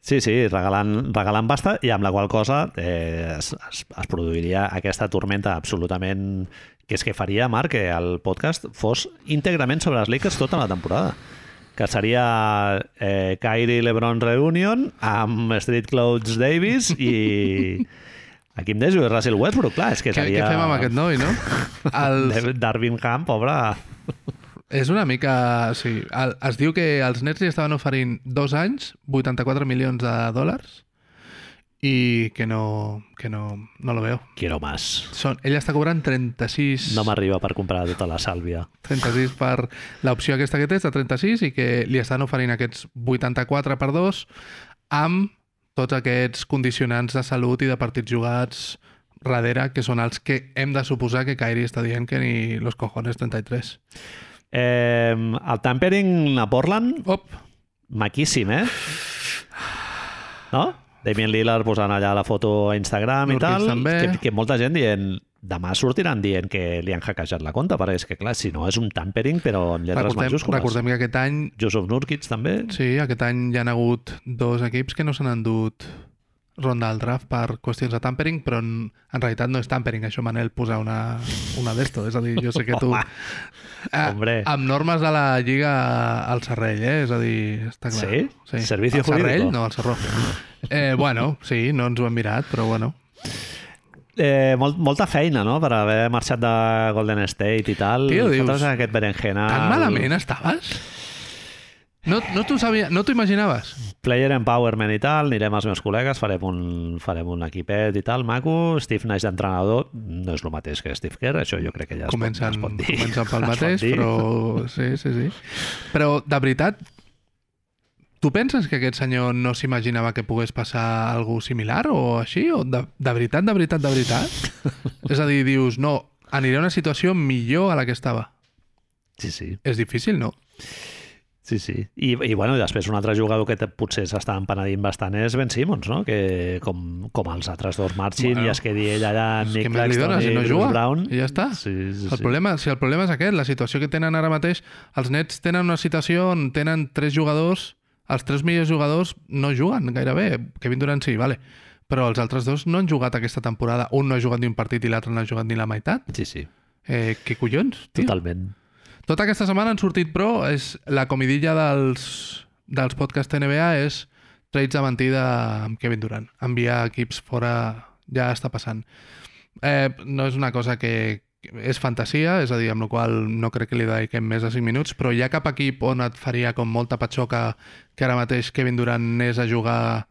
Sí, sí, regalant, regalant pasta i amb la qual cosa eh, es, es, es produiria aquesta tormenta absolutament... que és que faria, Marc, que el podcast fos íntegrament sobre els Lakers tota la temporada que seria eh, Kyrie LeBron Reunion amb Street Clothes Davis i aquí em deixo Russell Westbrook, clar, és que Què, seria... què fem amb aquest noi, no? Els, David Darvin Ham, pobre... És una mica... Sí, el, es diu que els Nets li estaven oferint dos anys, 84 milions de dòlars, i que no, que no, no lo veo. Quiero más. Són, ell està cobrant 36, No m'arriba per comprar tota la sàlvia. 36 per l'opció aquesta que té, és de 36, i que li estan oferint aquests 84 per 2 amb tots aquests condicionants de salut i de partits jugats darrere, que són els que hem de suposar que Kyrie està dient que ni los cojones 33. Eh, el tampering a Portland, Op, maquíssim, eh? No? Damien Lillard posant allà la foto a Instagram i Nurkic tal, també. que, que molta gent dient demà sortiran dient que li han hackejat la compte, perquè és que, clar, si no és un tampering, però en lletres recordem, majúscules. recordem que aquest any Joseph Nurkic també. Sí, aquest any hi ha hagut dos equips que no s'han endut ronda al draft per qüestions de tampering, però en, en realitat no és tampering, això, Manel, posar una, una d'esto. És a dir, jo sé que tu... Hombre. Amb normes de la Lliga al Serrell, eh? És a dir, està clar. Sí? Servicio al Serrell, jurídico. no, al Serró. Eh, bueno, sí, no ens ho hem mirat, però bueno. Eh, molt, molta feina, no?, per haver marxat de Golden State i tal. Tio, dius, Fotre's aquest berenjena... Tan malament estaves? No, no t'ho sabia, no t'ho imaginaves? Player empowerment i tal, anirem als meus col·legues, farem un, farem un equipet i tal, maco. Steve Nash d'entrenador no és el mateix que Steve Kerr, això jo crec que ja es, comencen, pot, es pot dir. comencen pel mateix, però... Sí, sí, sí. Però, de veritat, tu penses que aquest senyor no s'imaginava que pogués passar algú similar o així? O de, de veritat, de veritat, de veritat? És a dir, dius, no, aniré a una situació millor a la que estava. Sí, sí. És difícil, no? Sí, sí. I, i bueno, després un altre jugador que potser s'està empenedint bastant és Ben Simmons, no? Que com, com els altres dos marxin Bueno, i es quedi ell allà amb Nick Claxton i si no Bruce juga? Brown. I ja està. Sí, sí, El sí. problema, si el problema és aquest, la situació que tenen ara mateix, els Nets tenen una situació on tenen tres jugadors, els tres millors jugadors no juguen gairebé. Kevin Durant sí, vale. Però els altres dos no han jugat aquesta temporada. Un no ha jugat ni un partit i l'altre no ha jugat ni la meitat. Sí, sí, Eh, què collons, tio? totalment. Tota aquesta setmana han sortit, però, és la comidilla dels, dels podcasts NBA és trades de mentida amb Kevin Durant. Enviar equips fora ja està passant. Eh, no és una cosa que que és fantasia, és a dir, amb la qual no crec que li dediquem més de 5 minuts, però hi ha cap equip on et faria com molta patxoca que ara mateix Kevin Durant anés a jugar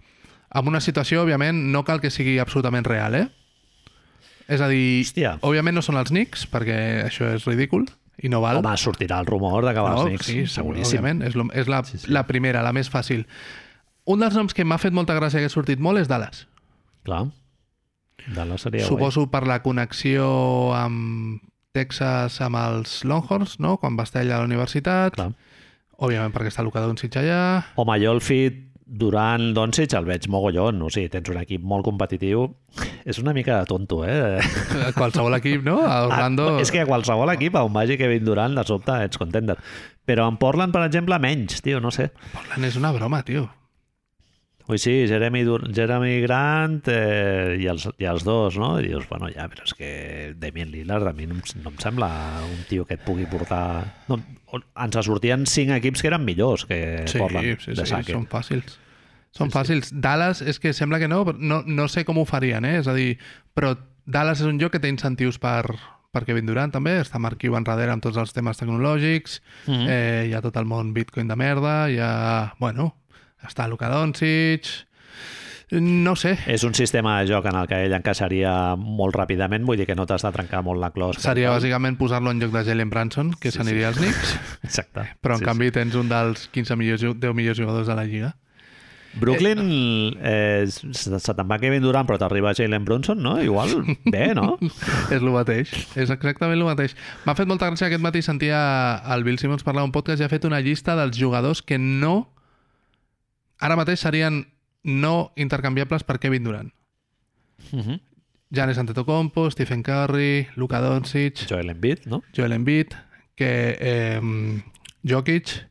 amb una situació, òbviament, no cal que sigui absolutament real, eh? És a dir, Hòstia. òbviament no són els Knicks, perquè això és ridícul i no val. Home, sortirà el rumor d'acabar No, els Knicks, sí, seguríssim. òbviament, és, lo, és la, Sí, sí. la primera, la més fàcil. Un dels noms que m'ha fet molta gràcia que ha sortit molt és Dallas. Clar. Dallas seria Suposo per la connexió amb Texas amb els Longhorns, no? quan va estar ell a la universitat. Clar. Òbviament perquè està Luka Doncic allà. Home, jo el fit Durant Doncic el veig mogollon, o sigui, tens un equip molt competitiu. És una mica tonto, eh? Qualsevol equip, no? A Orlando... Ah, és que a qualsevol equip, on vagi Kevin Durant, de sobte ets contender. Però en Portland, per exemple, menys, tio, no sé. Portland és una broma, tio. Ui, sí, Jeremy, Dur Jeremy Grant eh, i, els, i els dos, no? I dius, bueno, ja, però és que Damien Lillard a mi no, no em sembla un tio que et pugui portar... No, ens sortien cinc equips que eren millors que Sí, Portland, sí, de sí, saque. són fàcils. Són Sí, sí. fàcils. Dallas és que sembla que no, però no, no sé com ho farien, eh? És a dir, però Dallas és un lloc que té incentius per, per Kevin Durant també, està Mark Cuban darrere amb tots els temes tecnològics, Mhm. eh, hi ha tot el món Bitcoin de merda, hi ha, bueno, està Luka Doncic, no sé, És un sistema de joc en el que ell encaixaria molt ràpidament, vull dir que no t'has de trencar molt la closca. seria bàsicament posar-lo en lloc de Jalen Branson, que Sí, s'aniria als Knicks, Exacte. però en Sí, canvi tens un dels 15 millors, ju- 10 millors jugadors de la Lliga. sí. Brooklyn eh, se se te'n va Kevin Durant, però t'arriba Jalen Brunson, no? Igual, bé, no? és el mateix, és exactament el mateix. M'ha fet molta gràcia aquest matí sentia el Bill Simmons parlar un podcast i ha fet una llista dels jugadors que no ara mateix serien no intercanviables per Kevin Durant. Mhm. Giannis Antetokounmpo, Stephen Curry, Luka Doncic, Joel Embiid, no? Joel Embiid, que eh, Jokic,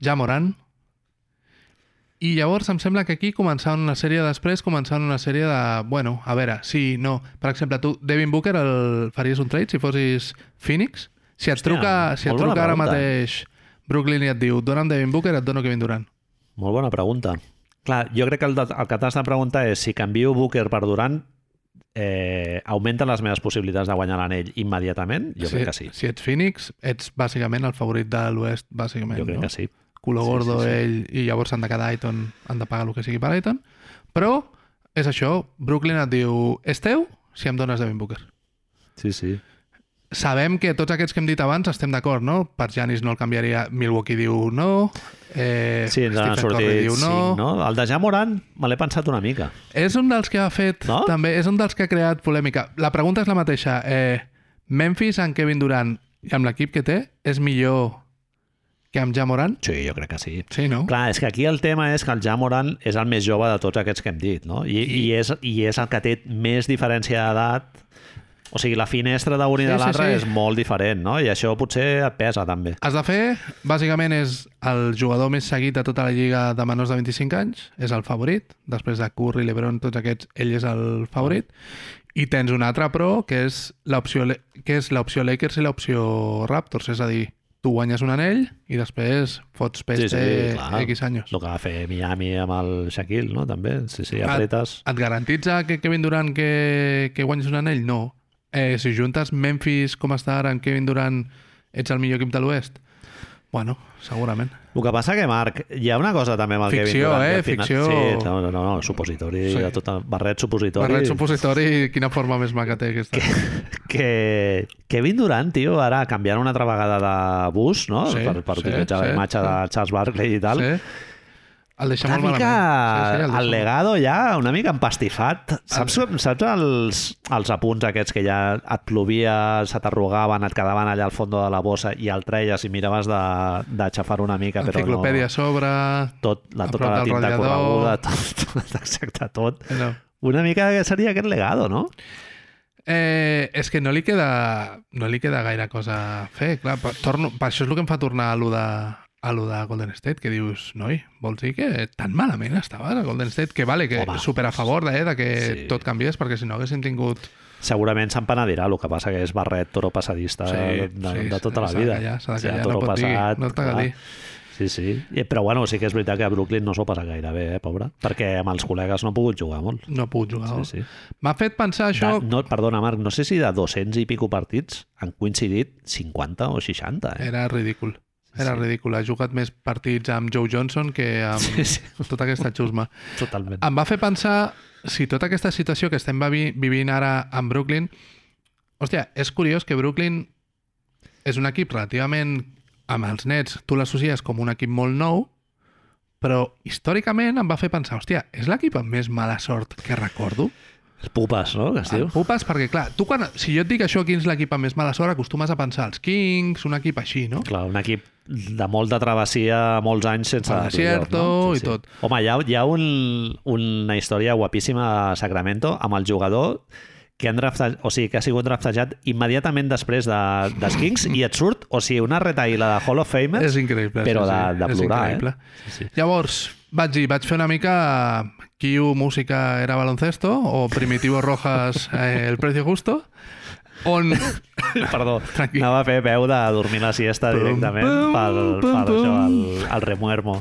Ja Morant, i llavors em sembla que aquí començaven una sèrie després, començaven una sèrie de... Bueno, a veure, sí, no. Per exemple, tu, Devin Booker, el, faries un trade si fossis Phoenix? Si et Hòstia, truca, si et truca ara pregunta. mateix Brooklyn i et diu dona'm Devin Booker, et dono Kevin Durant. Molt bona pregunta. Clar, jo crec que el, el que t'has de preguntar és si canvio Booker per Durant eh, augmenten les meves possibilitats de guanyar l'anell immediatament? Jo si, crec que sí. Si ets Phoenix, ets bàsicament el favorit de l'Oest, bàsicament. Jo crec no? que sí. culo Sí, gordo sí, sí. ell i llavors s'han de quedar a Ayton, han de pagar el que sigui per Ayton. Però és això, Brooklyn et diu és teu si em dones Devin Booker. Sí, sí. Sabem que tots aquests que hem dit abans estem d'acord, no? Per Janis no el canviaria, Milwaukee diu no, eh, Sí, ens Stephen sortit Curry diu no. cinc, no? El de Jamoran me l'he pensat una mica. És un dels que ha fet, No? també, és un dels que ha creat polèmica. La pregunta és la mateixa. Eh, Memphis amb Kevin Durant i amb l'equip que té és millor que amb Jamoran? Sí, jo crec que sí. Sí, no? Clar, és que aquí el tema és que el Jamoran és el més jove de tots aquests que hem dit, no? I, i, és, i és el que té més diferència d'edat. O sigui, la finestra d'un i Sí, de sí, l'altre sí. és molt diferent, no? I això potser et pesa, també. Has de fer, bàsicament, és el jugador més seguit de tota la lliga de menors de 25 anys, és el favorit, després de Curry, LeBron, tots aquests, ell és el favorit, i tens un altre pro, que és l'opció que és l'opció Lakers i l'opció Raptors, és a dir, tu guanyes un anell i després fots peste X anys. El que va fer Miami amb el Shaquille, no? També, sí, sí, Et, apretes... et garantitza que Kevin Durant que, que guanyis un anell? No. Eh, si juntes Memphis com està ara amb Kevin Durant, ets el millor equip de l'Oest? Bueno, segurament. El que passa que, Marc, hi ha una cosa també amb el Ficció, Kevin Durant. que eh? al final- Ficció. Sí, no, no, no, no supositori, Sí. tot, el- barret supositori. Barret supositori, quina forma més maca té aquesta. que Kevin Durant, tio, ara canviant una altra vegada de bus, no? Sí, per, per sí, utilitzar la sí, imatge sí. de Charles Barkley i tal. Sí. El deixa Una molt mica malament. Sí, sí, el, molt- legado ja una mica empastifat. Saps, saps els, els apunts aquests que ja et plovia, se t'arrugaven, et quedaven allà al fons de la bossa i el treies i miraves de, de xafar una mica, però Enciclopèdia a no... sobre... Tot, la, tota la tinta radiador. correguda, tot, tot, exacte, tot. No. Una mica seria aquest legado, no? Eh, és que no li queda no li queda gaire cosa a fer. Clar, per, torno, per això és el que em fa tornar a lo de, a lo de Golden State, que dius, noi, vols dir que tan malament estaves a Golden State, que vale, que Home. super a favor de, eh, de que Sí. tot canviés, perquè si no haguéssim tingut... Segurament se'n penedirà, el que passa que és barret toro passadista Sí, de, de, sí, de tota la vida. callar, s'ha de O sigui, callar, no pot dir, passat, no a clar. dir. Sí, sí. I, però bueno, sí que és veritat que a Brooklyn no s'ho passa gaire bé, eh, pobre? Perquè amb els col·legues no ha pogut jugar molt. No he pogut jugar. Sí, sí. M'ha fet pensar això... De, no, perdona, Marc, no sé si de 200 i pico partits han coincidit 50 o 60, eh? Era ridícul. Era Sí. ridícul. Ha jugat més partits amb Joe Johnson que amb Sí, sí, tota aquesta xusma. totalment. Em va fer pensar si tota aquesta situació que estem vivi- vivint ara amb Brooklyn... Hòstia, és curiós que Brooklyn és un equip relativament... Amb els Nets, tu l'associes com un equip molt nou, però històricament em va fer pensar, hòstia, és l'equip amb més mala sort que recordo? Pupes, no? Que es diu. Pupes, perquè clar, tu quan, si jo et dic això, quin és l'equip amb més mala sort, acostumes a pensar els Kings, un equip així, no? Clar, un equip de molta travessia, molts anys sense... Al desierto playoff, i tot. Home, hi ha, hi ha un, una història guapíssima a Sacramento amb el jugador que, han draftat, o sigui, que ha sigut draftejat immediatament després de, dels Kings i et surt, o sigui, una retaïla de Hall of Famers, És increïble. però sí, de, sí, de és plorar, increïble. eh? Sí, sí. Llavors, vaig dir, vaig fer una mica Kiu música era baloncesto o Primitivo Rojas eh, el precio justo on Perdó, Tranquil. anava a fer veu de dormir la siesta Pum, directament pum, per, pum, per això, el, el remuermo.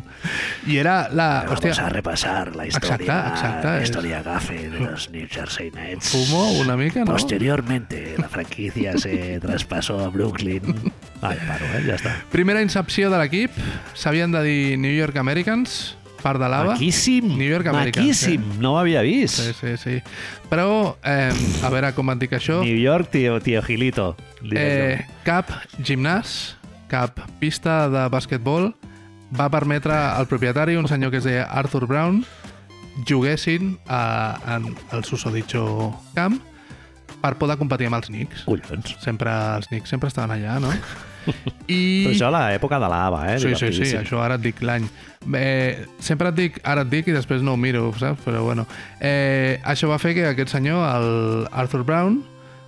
i era la... Hòstia, Vamos a repasar la historia, Exacta, exacta, la es- historia gafe de los New Jersey Nets. fumo una mica, no? Posteriormente, la franquicia se traspasó a Brooklyn. Vale, paro, eh? ja està. Primera incepció de l'equip, s'havien de dir New York Americans, part de lava. Maquíssim, New York Americans, maquíssim, no ho havia vist. Sí, sí, sí. Però, eh, a veure com dir que això... New York, tío, tío Gilito. Eh, cap gimnàs, cap pista de basquetbol va permetre al propietari, un senyor que es deia Arthur Brown, juguessin a, en el susodicho camp per poder competir amb els Knicks. Collons. Sempre els Knicks sempre estaven allà, no? I... Però això a l'època de l'AVA, eh? Sí, sí, sí, això ara et dic l'any. Eh, sempre et dic, ara et dic i després no ho miro, saps? Però bueno. Eh, això va fer que aquest senyor, el Arthur Brown,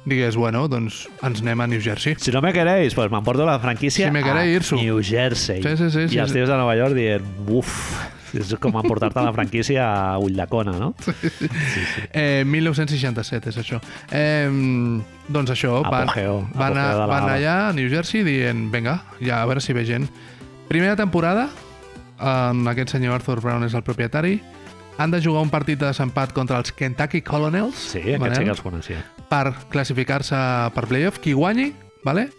digués, bueno, doncs ens anem a New Jersey. Si no me queréis, pues m'emporto la franquícia Si me queréis, a Irsu. New Jersey. Sí, sí, sí, sí, I els sí. tios de Nova York dient, uf, és com emportar-te la franquícia a Ulldecona, no? Eh, 1967 és això. Eh, doncs això, van, Apogeo, van, a, apogeo la van allà a New Jersey dient, vinga, ja a veure si ve gent. Primera temporada, en aquest senyor Arthur Brown és el propietari, han de jugar un partit de desempat contra els Kentucky Colonels Sí, aquests sí que els coneixia. per classificar-se per playoff. Qui guanyi, vale?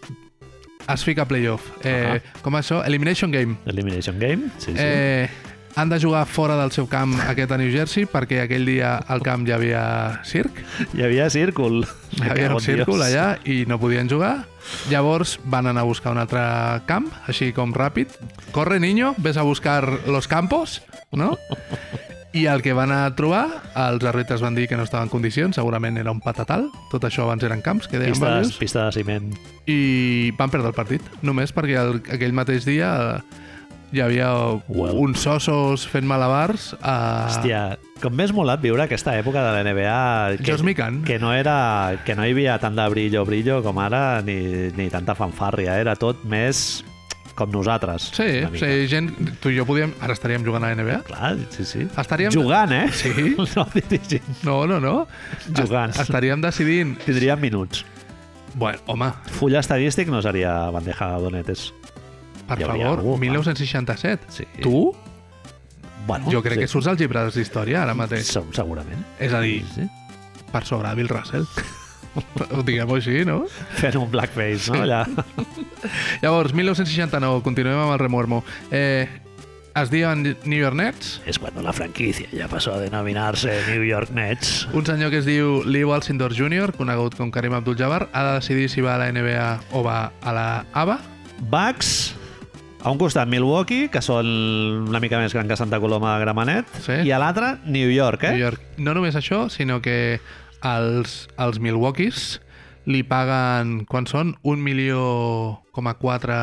es fica a playoff. Eh, com això? Elimination Game. Elimination Game, sí, sí. Eh, han de jugar fora del seu camp aquest a New Jersey perquè aquell dia al camp hi havia circ, Hi havia círcul. hi havia un círcul allà i no podien jugar. Llavors van anar a buscar un altre camp, així com ràpid. Corre, niño, ves a buscar los campos, no? I el que van a trobar, els àrbitres van dir que no estava en condicions, segurament era un patatal, tot això abans eren camps, que deien varios, pista de ciment. i van perdre el partit, només perquè el, aquell mateix dia eh, hi havia Well. uns ossos fent malabars a... Hòstia, com m'és molat viure aquesta època de la NBA que, que, no era, que no hi havia tant de brillo, brillo com ara, ni, ni tanta fanfàrria. Era tot més com nosaltres. Sí, sí, gent... Tu i jo podíem... Ara estaríem jugant a la NBA? Clar, sí, sí. Estaríem... Jugant, eh? Sí. No dirigint. No, no, no. Jugant. Est- Estaríem decidint... Tindríem minuts. Bueno, home, Full estadístic no seria bandeja de donetes. per Hi favor, algú, va. 1967. Sí. Tu? Bueno, Jo crec sí. que surts als llibres d'història ara mateix. Se- Segurament. És a dir, Sí. per sobre de Bill Russell. Diguem-ho així, no? Fent un blackface, no? Allà. Llavors, 1969, continuem amb el remuermo. Eh, es diuen New York Nets, Es cuando la franquicia ya pasó a denominarse New York Nets. un senyor que es diu Lee Walsindor Jr., conegut com Karim Abdul-Jabbar, ha de decidir si va a la NBA o va a la ABA. Bucks, a un costat Milwaukee, que són una mica més gran que Santa Coloma de Gramenet, Sí. i a l'altre New York, eh? New York. No només això, sinó que els, els Milwaukees li paguen, quan són, un milió coma quatre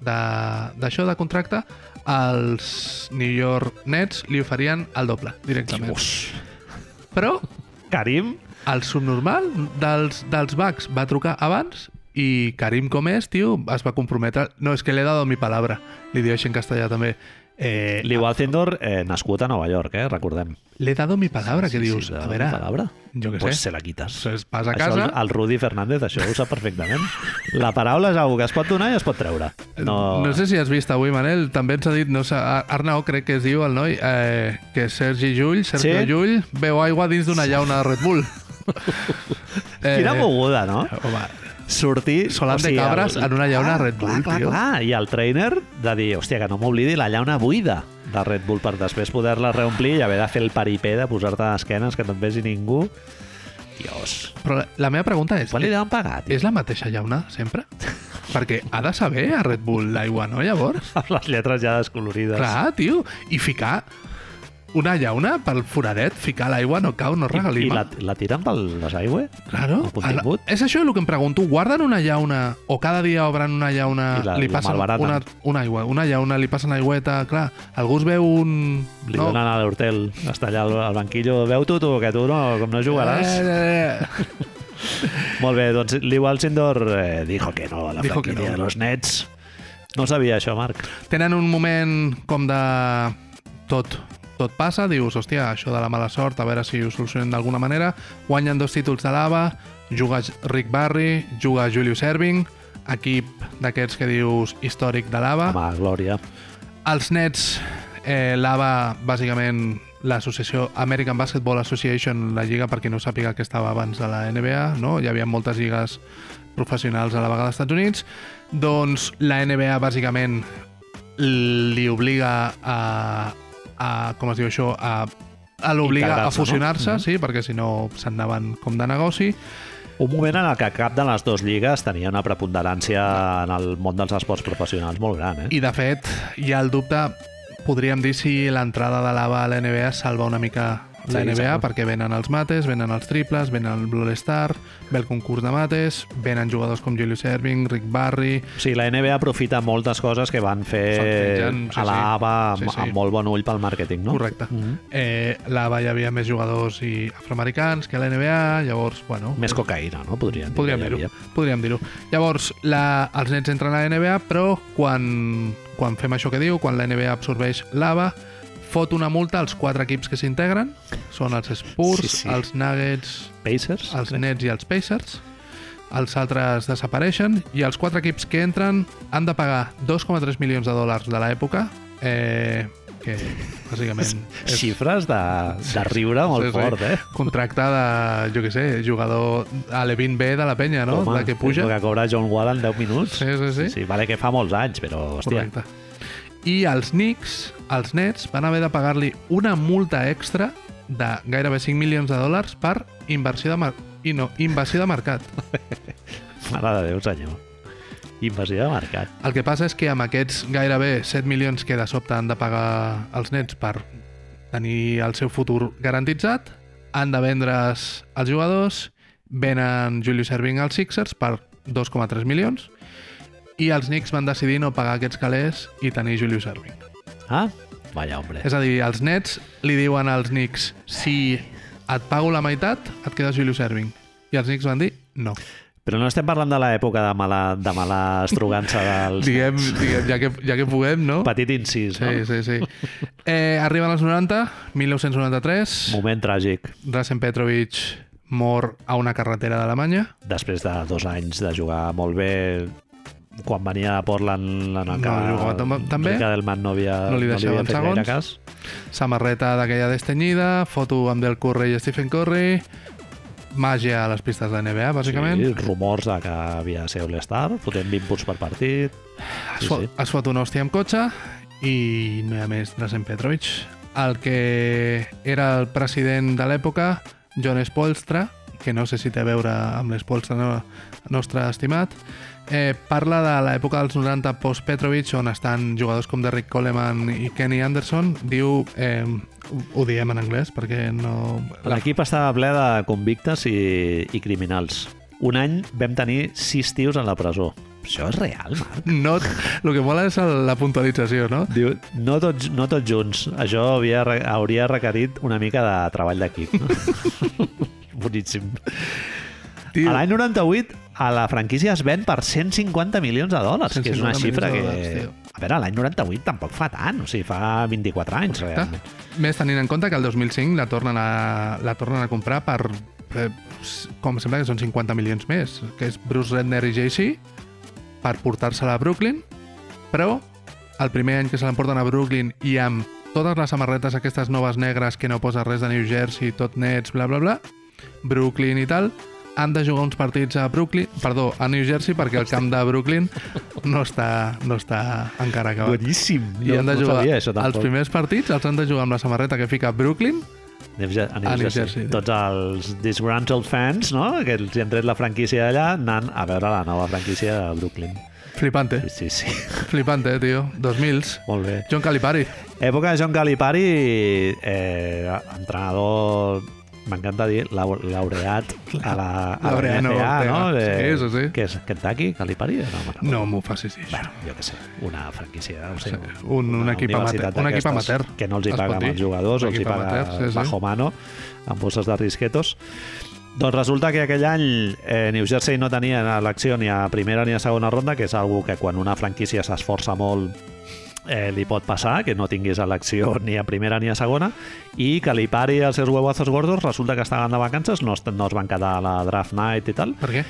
de- d'això de, contracte, els New York Nets li oferien el doble, directament. Dios. Però Karim, el subnormal dels, dels Bucks va trucar abans i Karim com és, tio, es va comprometre. No, és que le he dado mi palabra. Li diu així en castellà també. Eh, Lee Waltendor, eh, nascut a Nova York, eh? Recordem. le he dado mi palabra, que dius, Sí, a veure, Palabra. jo què pues sé. se la quites. Pues vas a Això casa... el, el Rudi Fernández, això ho sap perfectament. La paraula és una que es pot donar i es pot treure. No, No sé si has vist avui, Manel, també ens ha dit, no sé, Arnau crec que es diu el noi, eh, que Sergi Llull, Sergio Sí? Llull, veu aigua dins d'una llauna de Red Bull. eh, Quina moguda, no? Home, Sortir... Solant de cabres en una llauna Red Bull, clar, clar, tio. Clar, I el trainer de dir, hòstia, que no m'oblidi la llauna buida de Red Bull per després poder-la reomplir i haver de fer el paripé de posar-te a esquenes que no et vegi ningú. Dios. però la, la meva pregunta és, Quan li deuen pagar, tio? és la mateixa llauna sempre? Perquè ha de saber a Red Bull l'aigua, no, llavors? Amb les lletres ja descolorides. Clar, tio, i ficar una llauna pel foradet, ficar l'aigua, no cau, no I, i regalima. la, la tiren pel desaigüe? Claro. el contingut? És això el que em pregunto. Guarden una llauna o cada dia obren una llauna, I la- li passen una, una aigua, una llauna, li passen aigüeta, clar, algú es veu un... Li no. donen a l'Hortel, està allà al, al banquillo. Veu tu, tu, que tu no, com no jugaràs. Eh, eh, eh. Molt bé, doncs Liu Alcindor eh, dijo que no a la Dijo franquicia no. de los Nets. No sabia això, Marc. Tenen un moment com de... Tot, tot passa, dius, hòstia, això de la mala sort, a veure si ho solucionen d'alguna manera. Guanyen dos títols de lava, juga Rick Barry, juga Julius Erving, equip d'aquests que dius històric de lava. Home, Glòria. Els Nets, eh, l'ABA, bàsicament l'associació American Basketball Association, la lliga, per qui no sàpiga que estava abans de la NBA, no? hi havia moltes lligues professionals a la vegada als Estats Units, doncs la NBA bàsicament li obliga a, a com es diu això, a, a l'obliga a Integrar-se, no? fusionar-se, Mhm. sí, perquè si no s'anaven com de negoci. Un moment en el que cap de les dues lligues tenia una preponderància en el món dels esports professionals molt gran, eh? I de fet, hi ha el dubte, podríem dir si l'entrada de l'ABA a la NBA salva una mica la Sí, NBA, segur. perquè venen els mates, venen els triples, venen el All-Star, ve el concurs de mates, venen jugadors com Julius Erving, Rick Barry... O sigui, la NBA aprofita moltes coses que van fer Fan- sí, a l'ABA sí. amb, Sí, sí. amb molt bon ull pel màrqueting, no? Correcte. Mhm. Eh, l'ABA hi havia més jugadors i afroamericans que a la NBA, llavors, bueno... Més cocaïna, no? Podríem dir. Podríem dir-ho. Podríem dir-ho. Llavors, la, els nets entren a la NBA, però quan, quan fem això que diu, quan la NBA absorbeix l'ABA, fot una multa als quatre equips que s'integren. Són els Spurs, Sí, sí. els Nuggets, Pacers? els Nets i els Pacers. Els altres desapareixen i els quatre equips que entren han de pagar 2,3 milions de dòlars de l'època, eh, que bàsicament és Xifres de, de riure molt Sí, sí. fort, eh? contracte de, jo què sé, jugador a l'Evin B de la penya, no? Home, de que puja. El que cobra John Wall en 10 minuts. Sí, sí, sí. sí vale que fa molts anys, però, hòstia, Correcte. I els Knicks, els Nets, van haver de pagar-li una multa extra de gairebé 5 milions de dòlars per inversió de, mar i no, invasió de mercat. mare de Déu, senyor. Invasió de mercat. El que passa és que amb aquests gairebé 7 milions que de sobte han de pagar els Nets per tenir el seu futur garantitzat, han de vendre's els jugadors, venen Julius Erving als Sixers per 2,3 milions i els Knicks van decidir no pagar aquests calés i tenir Julius Erving. Ah, vaya, hombre. És a dir, els Nets li diuen als Knicks si et pago la meitat, et quedes Julius Erving. I els Knicks van dir no. Però no estem parlant de l'època de mala, de mala estrugança dels... Diguem, diguem ja, que, ja que puguem, no? Petit incís, no? Sí, sí, sí. Eh, arriben als 90, 1993, Moment tràgic. Drazen Petrovic mor a una carretera d'Alemanya. Després de dos anys de jugar molt bé, quan venia a Portland en el No que jugava tan- tan bé. Rica Delman no havia, No li no li deixaven havia fet gaire segons. cas. Samarreta d'aquella destenyida, foto amb Del Curry i Stephen Curry, màgia a les pistes de NBA, bàsicament. Sí, rumors de que havia de ser All-Star, fotent 20 punts per partit. Es, Sí, fot, sí. es fot una hòstia amb cotxe i no hi ha més Drazen Petrovic. El que era el president de l'època, John Spolstra, que no sé si té a veure amb l'Spolstra no, nostre estimat, eh, parla de l'època dels 90 post-Petrovic, on estan jugadors com Derrick Coleman i Kenny Anderson. Diu, eh, ho, diem en anglès perquè no... L'equip estava ple de convictes i, i criminals. Un any vam tenir sis tios en la presó. Això és real, Marc? No, el que mola és la puntualització, no? Diu, no tots, no tots junts. Això havia, hauria requerit una mica de treball d'equip. No? Boníssim. Tio, l'any 98, a la franquícia es ven per 150 milions de dòlars, que és una 150 xifra que... dòlars, a veure, l'any 98 tampoc fa tant, o sigui, fa 24 anys, Correcte. realment. Més tenint en compte que el 2005 la tornen a, la tornen a comprar per, eh, com sembla que són 50 milions més, que és Bruce Redner i JC, per portar-se-la a Brooklyn, però el primer any que se l'emporten a Brooklyn i amb totes les samarretes aquestes noves negres que no posa res de New Jersey, tot nets, bla, bla, bla, Brooklyn i tal, han de jugar uns partits a Brooklyn, perdó, a New Jersey, perquè el camp de Brooklyn no està, no està encara acabat. Boníssim. I han de no jugar sabia això, els tampoc. primers partits els han de jugar amb la samarreta que fica Brooklyn New Jer- a New, A New Jersey. Jersey. Tots els disgruntled fans, no?, que els han tret la franquícia d'allà, anant a veure la nova franquícia de Brooklyn. Flipante. Sí, sí, sí. Flipante, tio. 2000s. Molt bé. John Calipari. Època de John Calipari, eh, entrenador, m'encanta dir, lau- laureat a la, a la NBA, Ortega. no? Sí, sí, sí. Què és? Kentucky? Calipari? No, me'n recordo. No m'ho facis dir. Bueno, jo què sé, una franquícia, no sé, Sí, un- un equip amateur- un equip amateur, que no els hi als dir. jugadors, els hi paga amateur, sí, sí. bajo mano, amb bosses de risquetos. Doncs resulta que aquell any eh, New Jersey no tenia elecció ni a primera ni a segona ronda, que és algo que quan una franquícia s'esforça molt eh, li pot passar, que no tinguis elecció ni a primera ni a segona, i Calipari i els seus huevazos gordos resulta que estaven de vacances, no, no es van quedar a la draft night i tal, Per què?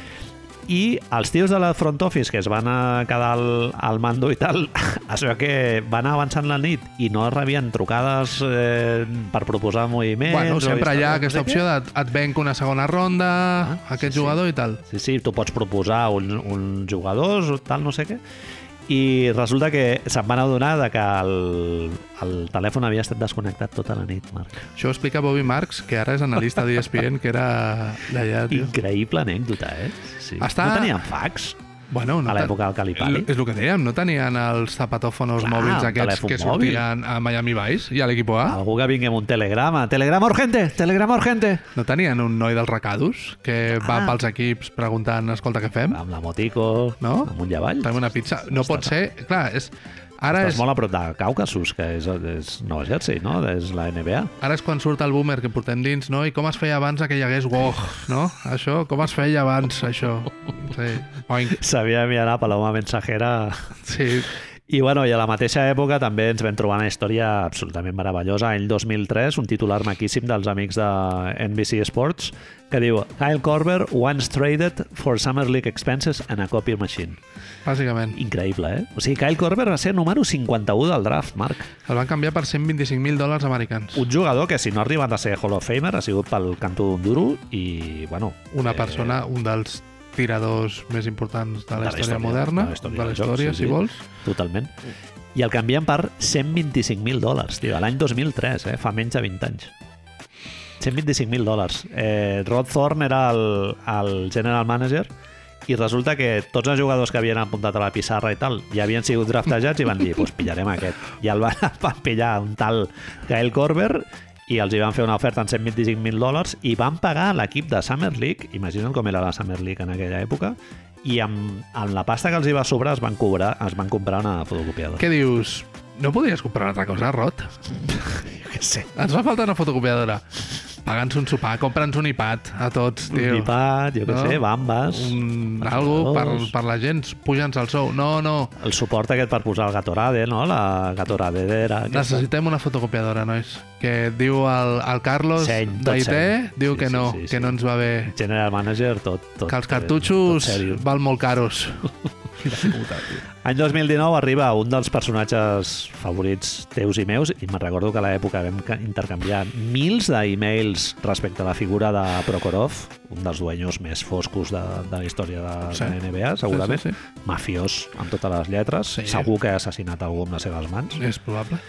i els tios de la front office que es van a quedar al, al mando i tal, es veu que van avançant la nit i no rebien trucades eh, per proposar moviments. Bueno, sempre hi ha aquesta opció de et venc una segona ronda, Ah, aquest sí, sí. jugador i tal. Sí, sí, tu pots proposar uns, uns jugadors o tal, no sé què. I resulta que se'n van adonar de que el, el telèfon havia estat desconnectat tota la nit, Marc. Això ho explica Bobby Marks, que ara és analista d'ESPN, que era d'allà, tio. Increïble anècdota, eh? Sí. Està- No tenien fax Bueno, a te- l'època del Calipari. És el que dèiem, no tenien els zapatòfonos Clar, mòbils un aquests que mòbil. sortien a Miami Vice i a l'equip A. Algú que vingui amb un telegrama. Telegrama urgente! Telegrama urgente! No tenien un noi dels recados que va Ah. pels equips preguntant, escolta, què fem? Amb la motico, No? amunt i avall. Fem una pizza. No pot ser... Clar, és... Ara Estàs és, molt a prop de Caucasus, que és, és Nova Jersey, no? És la NBA. ara és quan surt el boomer que portem dins, no? I com es feia abans que hi hagués WOG, no? Això, com es feia abans, això? Sí. Oink. Sabia enviar Paloma Mensajera... Sí. I, bueno, i a la mateixa època també ens vam trobar una història absolutament meravellosa. Any 2003, un titular maquíssim dels amics de NBC Sports que diu Kyle Korver once traded for Summer League expenses and a copy machine. Bàsicament. Increïble, eh? O sigui, Kyle Korver va ser número 51 del draft, Marc. El van canviar per 125.000 dòlars americans. Un jugador que, si no ha arribat a ser Hall of Famer, ha sigut pel cantó d'un duro i, bueno... Una eh, persona, un dels tiradors més importants de la, De la història, història, moderna, de la història de la joc, història, sí, si sí. vols. Totalment. I el canvien per 125.000 dòlars, tio, l'any 2003, eh? fa menys de 20 anys. 125.000 dòlars. Eh, Rod Thorne era el, el general manager i resulta que tots els jugadors que havien apuntat a la pissarra i tal ja havien sigut draftejats i van dir, pues pillarem aquest. I el van, van pillar un tal Kyle Korver i els hi van fer una oferta en 125.000 dòlars i van pagar l'equip de Summer League, imagina't com era la Summer League en aquella època, i amb, amb la pasta que els hi va sobrar es van, cobrar, es van comprar una fotocopiadora. Què dius? No podries comprar una altra cosa, Rot? Jo què sé. Ens fa falta una fotocopiadora. Paga'ns un sopar, compra'ns un iPad a tots, Un tio. iPad, jo què No? sé, bambes... Un, algo per, per la gent, puja'ns el sou. No, no, El suport aquest per posar el Gatorade, no? La Gatoradera. aquesta. necessitem una fotocopiadora, nois. Que diu el, el Carlos d'IT, diu Sí, que sí, no, sí, que sí. no ens va bé. General Manager, tot... tot Que els eh, cartutxos tot val molt caros. Any 2019 arriba un dels personatges favorits teus i meus, i me'n recordo que a l'època vam ca- intercanviar mils d'emails respecte a la figura de Prokhorov, un dels dueños més foscos de, de la història de, Sí. de la NBA, segurament. Sí, sí, Mafiós, amb totes les lletres. Sí. Segur que ha assassinat algú amb les seves mans. sí. És probable.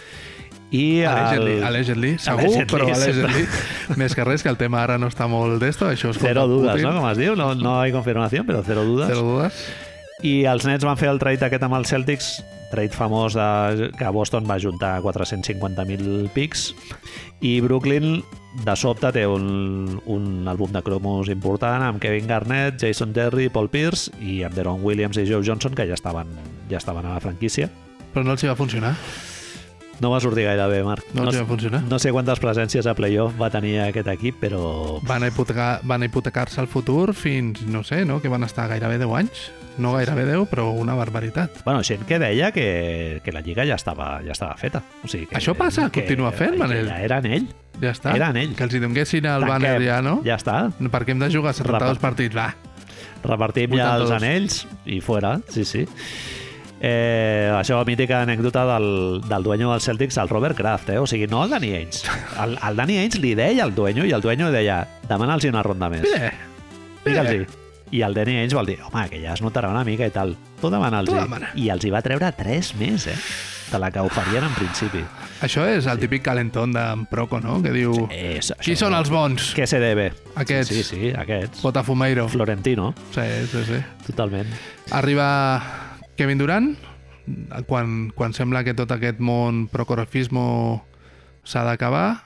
I Allegedly, el... allegedly, segur, Allegedly, però sempre. allegedly. Més que res, que el tema ara no està molt d'esto, això és Cero dudas. ¿no? Com es diu? No, no hay confirmación, però cero dudas. Zero dudes. I els Nets van fer el trade aquest amb els Celtics, trade famós de, que Boston va juntar 450.000 pics, i Brooklyn de sobte té un, un àlbum de cromos important amb Kevin Garnett, Jason Terry, Paul Pierce i amb Deron Williams i Joe Johnson que ja estaven, ja estaven a la franquícia. Però no els hi va funcionar. No va sortir gaire bé, Marc. No va no, funcionar. no sé quantes presències a playoff va tenir aquest equip, però... Van, hipotecar, van hipotecar-se el futur fins, no sé, no? que van estar gairebé 10 anys. No gairebé 10, però una barbaritat. Bueno, gent que deia que, que la lliga ja estava, ja estava feta. O sigui, que, Això passa? que, Continua fent, que Manel? Ja era en ell. Ja està. Eren ells. Que els hi donguessin el Tanquem. banner ja, no? Ja està. Perquè hem de jugar 72 Repa- partits, va. Repartim ja els 82. anells i fora. Sí, sí. Eh, això, mítica anècdota del, del dueño dels Celtics, el Robert Kraft, eh? o sigui, no el Danny Ainge. El, el Danny Ainge li deia al dueño i el dueño deia, demana'ls una ronda més. Mira, Digue'ls-hi. I el Danny Ainge vol dir, home, que ja es notarà una mica i tal. Tu demana'ls. Demana. I els hi va treure tres més, eh? de la que oferien en principi. Això és el típic calentón d'en Proco, no? Que diu... És, Qui són els bons? Què se debe? Aquests. Sí, sí, aquests. Botafumeiro. Florentino, Sí, sí, sí. totalment. Arriba Kevin Durant, quan, quan sembla que tot aquest món procorofismo s'ha d'acabar,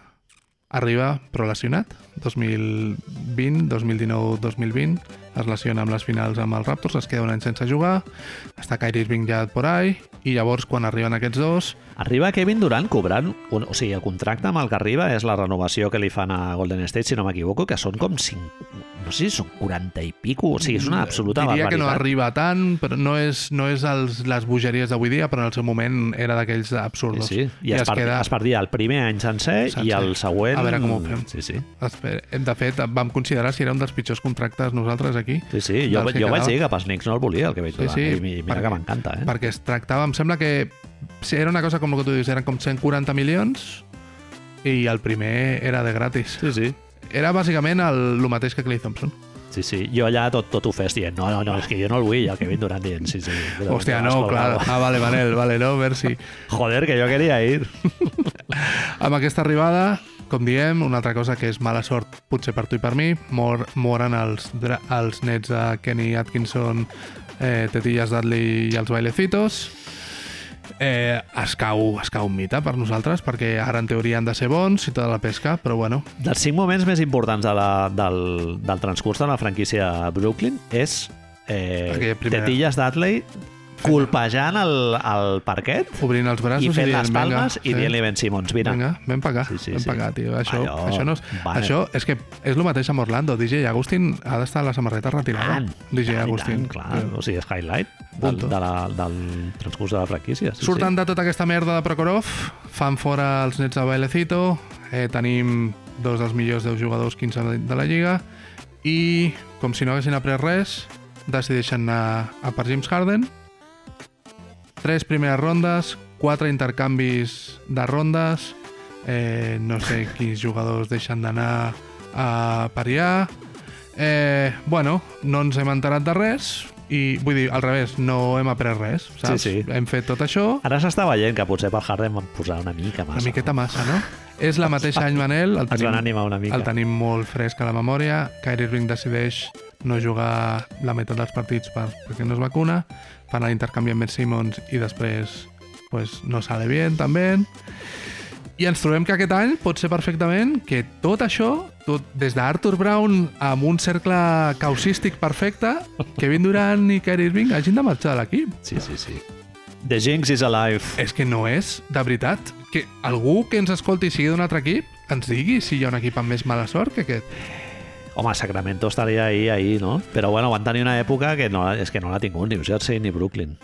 arriba però lesionat. 2020, 2019, 2020, es lesiona amb les finals amb els Raptors, es queda un any sense jugar, està Kyrie Irving ja por ahí, i llavors quan arriben aquests dos, Arriba Kevin Durant cobrant... Un, o sigui, el contracte amb el que arriba és la renovació que li fan a Golden State, si no m'equivoco, que són com 5... No sé si són 40 i pico, o sigui, és una absoluta diria que no barbaritat. arriba tant, però no és, no és els, les bogeries d'avui dia, però en el seu moment era d'aquells absurdos. Sí, sí. I, es, part, es perdia el primer any sencer, Sencer. i el següent... A veure com ho fem. Sí, sí. De fet, vam considerar si era un dels pitjors contractes nosaltres aquí. Sí, sí. Jo, jo vaig quedava. dir que pels Knicks no el volia, el que vaig Sí, dir. sí, I mi- mira perquè- que m'encanta, eh? Perquè es tractava, em sembla que sí, era una cosa com el que tu dius, eren com 140 milions i el primer era de gratis. Sí, sí. Era bàsicament el, el mateix que Clay Thompson. Sí, sí. Jo allà tot, tot ho fes dient, no, no, no, és que jo no el vull, el Kevin Durant dient, sí, sí. però Hòstia, no, clar. Ah, vale, Manel, vale, no, merci. Joder, que jo queria ir. Amb aquesta arribada, com diem, una altra cosa que és mala sort, potser per tu i per mi, mor, moren els, els nets de Kenny Atkinson, eh, Tetillas Dudley i els Bailecitos. Eh, es, cau, es cau un mite per nosaltres, perquè ara en teoria han de ser bons i tota la pesca, però bueno, Dels cinc moments més importants de la, del, del transcurs de la franquícia Brooklyn és eh, primera- Tetillas Dudley colpejant el, el parquet obrint els braços i fent dient, les palmes "Vinga, i dient-li Ben Simmons, vine. Vinga, ven pa acá, Sí, sí, ven sí. pa acá, tio. Això, Allò, això, no és, vale. això és que és el mateix amb Orlando. DJ Agustín ha d'estar a la samarreta retirada. Tant, DJ tant i Agustín. tant, clar. O sigui, és highlight del, de la, del transcurs de la franquícia. Sí, Surten de tota aquesta merda de Prokhorov, fan fora els nets de Bailecito, eh, tenim dos dels millors 10 jugadors 15 de- de la Lliga, i com si no haguessin après res, decideixen anar a per James Harden, tres primeres rondes, quatre intercanvis de rondes, eh, no sé quins jugadors deixen d'anar a pariar, eh, bueno, no ens hem enterat de res, i vull dir, al revés, no hem après res, saps? Sí, sí. Hem fet tot això, Ara s'està veient que potser per Harden van posar una mica massa. una miqueta massa, no? És la mateixa any Manel, el Ens van tenim, animar una mica. el tenim molt fresc a la memòria. Kyrie Irving decideix no jugar la meitat dels partits per, perquè no es vacuna, fan l'intercanvi amb Ben Simmons i després pues, no sale bien també. I ens trobem que aquest any pot ser perfectament que tot això, tot, des d'Arthur Brown amb un cercle causístic perfecte, Kevin Durant i Kyrie Irving hagin de marxar de l'equip. Sí, sí, sí. The Jinx is alive. És que no és, de veritat. Que algú que ens escolti i sigui d'un altre equip ens digui si hi ha un equip amb més mala sort que aquest. Home, Sacramento estaria ahí, ahí, no? Però bueno, van tenir una època que no, és que no l'ha tingut ni New Jersey ni Brooklyn.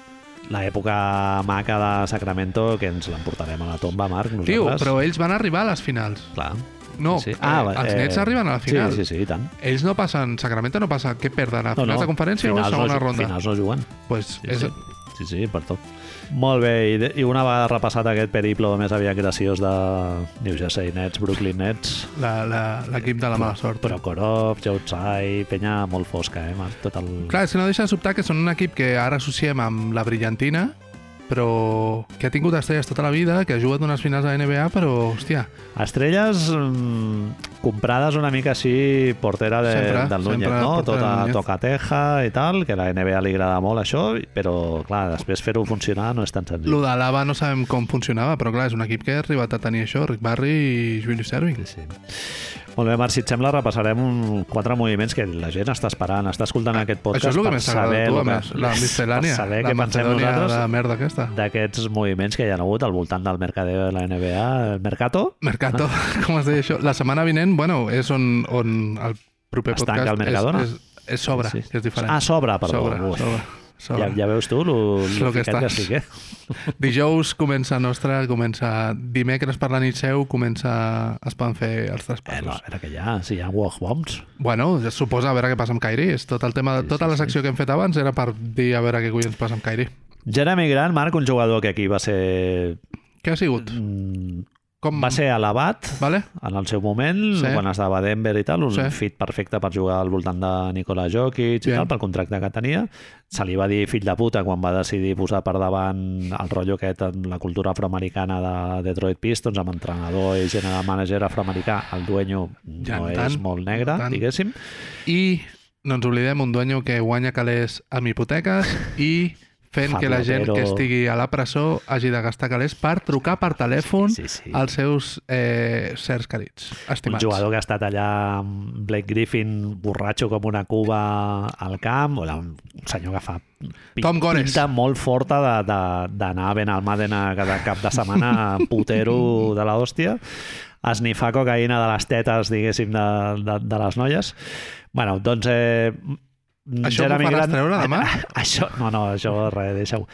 L'època maca de Sacramento que ens l'emportarem a la tomba, Marc, nosaltres. Tio, però ells van arribar a les finals. Clar. No, Sí, sí. ah, va, els Nets arriben a la final. Sí, sí, sí, i tant. Ells no passen, Sacramento no passa, què perden? A finals de conferència o a finals segona no, ronda? Finals no juguen. Pues Sí, és, sí. Sí, sí, per tot. Molt bé, i, i una vegada repassat aquest periple més aviat graciós de New Jersey Nets, Brooklyn Nets, la- la- l'equip de la mala sort. Prokhorov, Joe Tsai, penya molt fosca, eh, Marc? Tot el... Clar, és que no deixa de sobtar que són un equip que ara associem amb la brillantina, però que ha tingut estrelles tota la vida, que ha jugat unes finals a NBA, però, hòstia, Estrelles mm, comprades una mica així portera de, Sempre, del Núñez, no? Tota Núñez. tocateja i tal, que a la NBA li agrada molt això, però clar, després fer-ho funcionar no és tan senzill. Lo de l'Ava no sabem com funcionava, però clar, és un equip que ha arribat a tenir això, Rick Barry i Julius Erving. Sí, sí. Molt bé, Marc, si et sembla, repassarem un, quatre moviments que la gent està esperant, està escoltant aquest podcast Això és el que per més saber tu, que- més, la miscel·lània, saber la què pensem nosaltres de merda aquesta. d'aquests moviments que hi ha hagut al voltant del mercadeo de la NBA, el Mercato, Mercato, com es deia això? La setmana vinent, bueno, és on, on el proper Es tanca podcast el Mercadona? és, és, és sobre, Sí. que és diferent. Ah, sobre, perdó. sobre, sobre, sobre. Ja, ja veus tu lo, Lo que ficat que estàs. estic, eh? Dijous comença nostra, comença dimecres per la nit seu, comença, es poden fer els Eh, traspassos. no, era que ja, si hi ha walk bombs. Bueno, ja suposa a veure què passa amb Kairi. És tot el tema, Sí, tota sí, la sí. secció que hem fet abans era per dir a veure què collons passa amb Kairi. Jeremy Grant, Marc, un jugador que aquí va ser Què ha sigut? mm, Com... Va ser elevat Vale? en el seu moment, Sí. quan estava a Denver i tal, un Sí. fit perfecte per jugar al voltant de Nikola Jokic i Bien. tal, pel contracte que tenia. Se li va dir fill de puta quan va decidir posar per davant el rotllo aquest en la cultura afroamericana de Detroit Pistons, amb entrenador i general manager afroamericà. El dueño Ja, no tant, és molt negre, tant. diguéssim. I no ens oblidem un dueño que guanya calés amb hipoteques i fent Fa que la gent que estigui a la presó hagi de gastar calés per trucar per telèfon Sí, sí. als seus eh, certs carits, Un estimats. jugador que ha estat allà amb Blake Griffin borratxo com una cuba al camp, o un senyor que fa Tom Gores. pinta molt forta d'anar ben al Madena cada cap de setmana putero de la hòstia esnifar cocaïna de les tetes, diguéssim, de, de, de les noies. bueno, doncs... Eh, Això m'ho faràs treure demà? Això, no, no, això res, deixa-ho.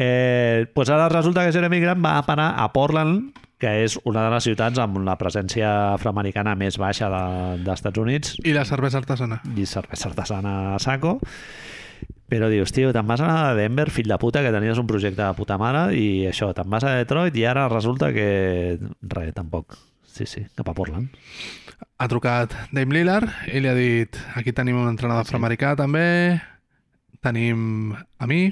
Eh, pues ara resulta que Jeremy Grant va parar a Portland, que és una de les ciutats amb la presència afroamericana més baixa de, Units, I la cervesa artesana. i cervesa artesana a saco. Però dius, tio, te'n vas anar a Denver, fill de puta, que tenies un projecte de puta mare, i això, te'n vas a Detroit i ara resulta que... Res, tampoc. Sí, sí, cap a Portland. Ha trucat Dame Lillard i li ha dit aquí tenim un entrenador afroamericà també, tenim a mi,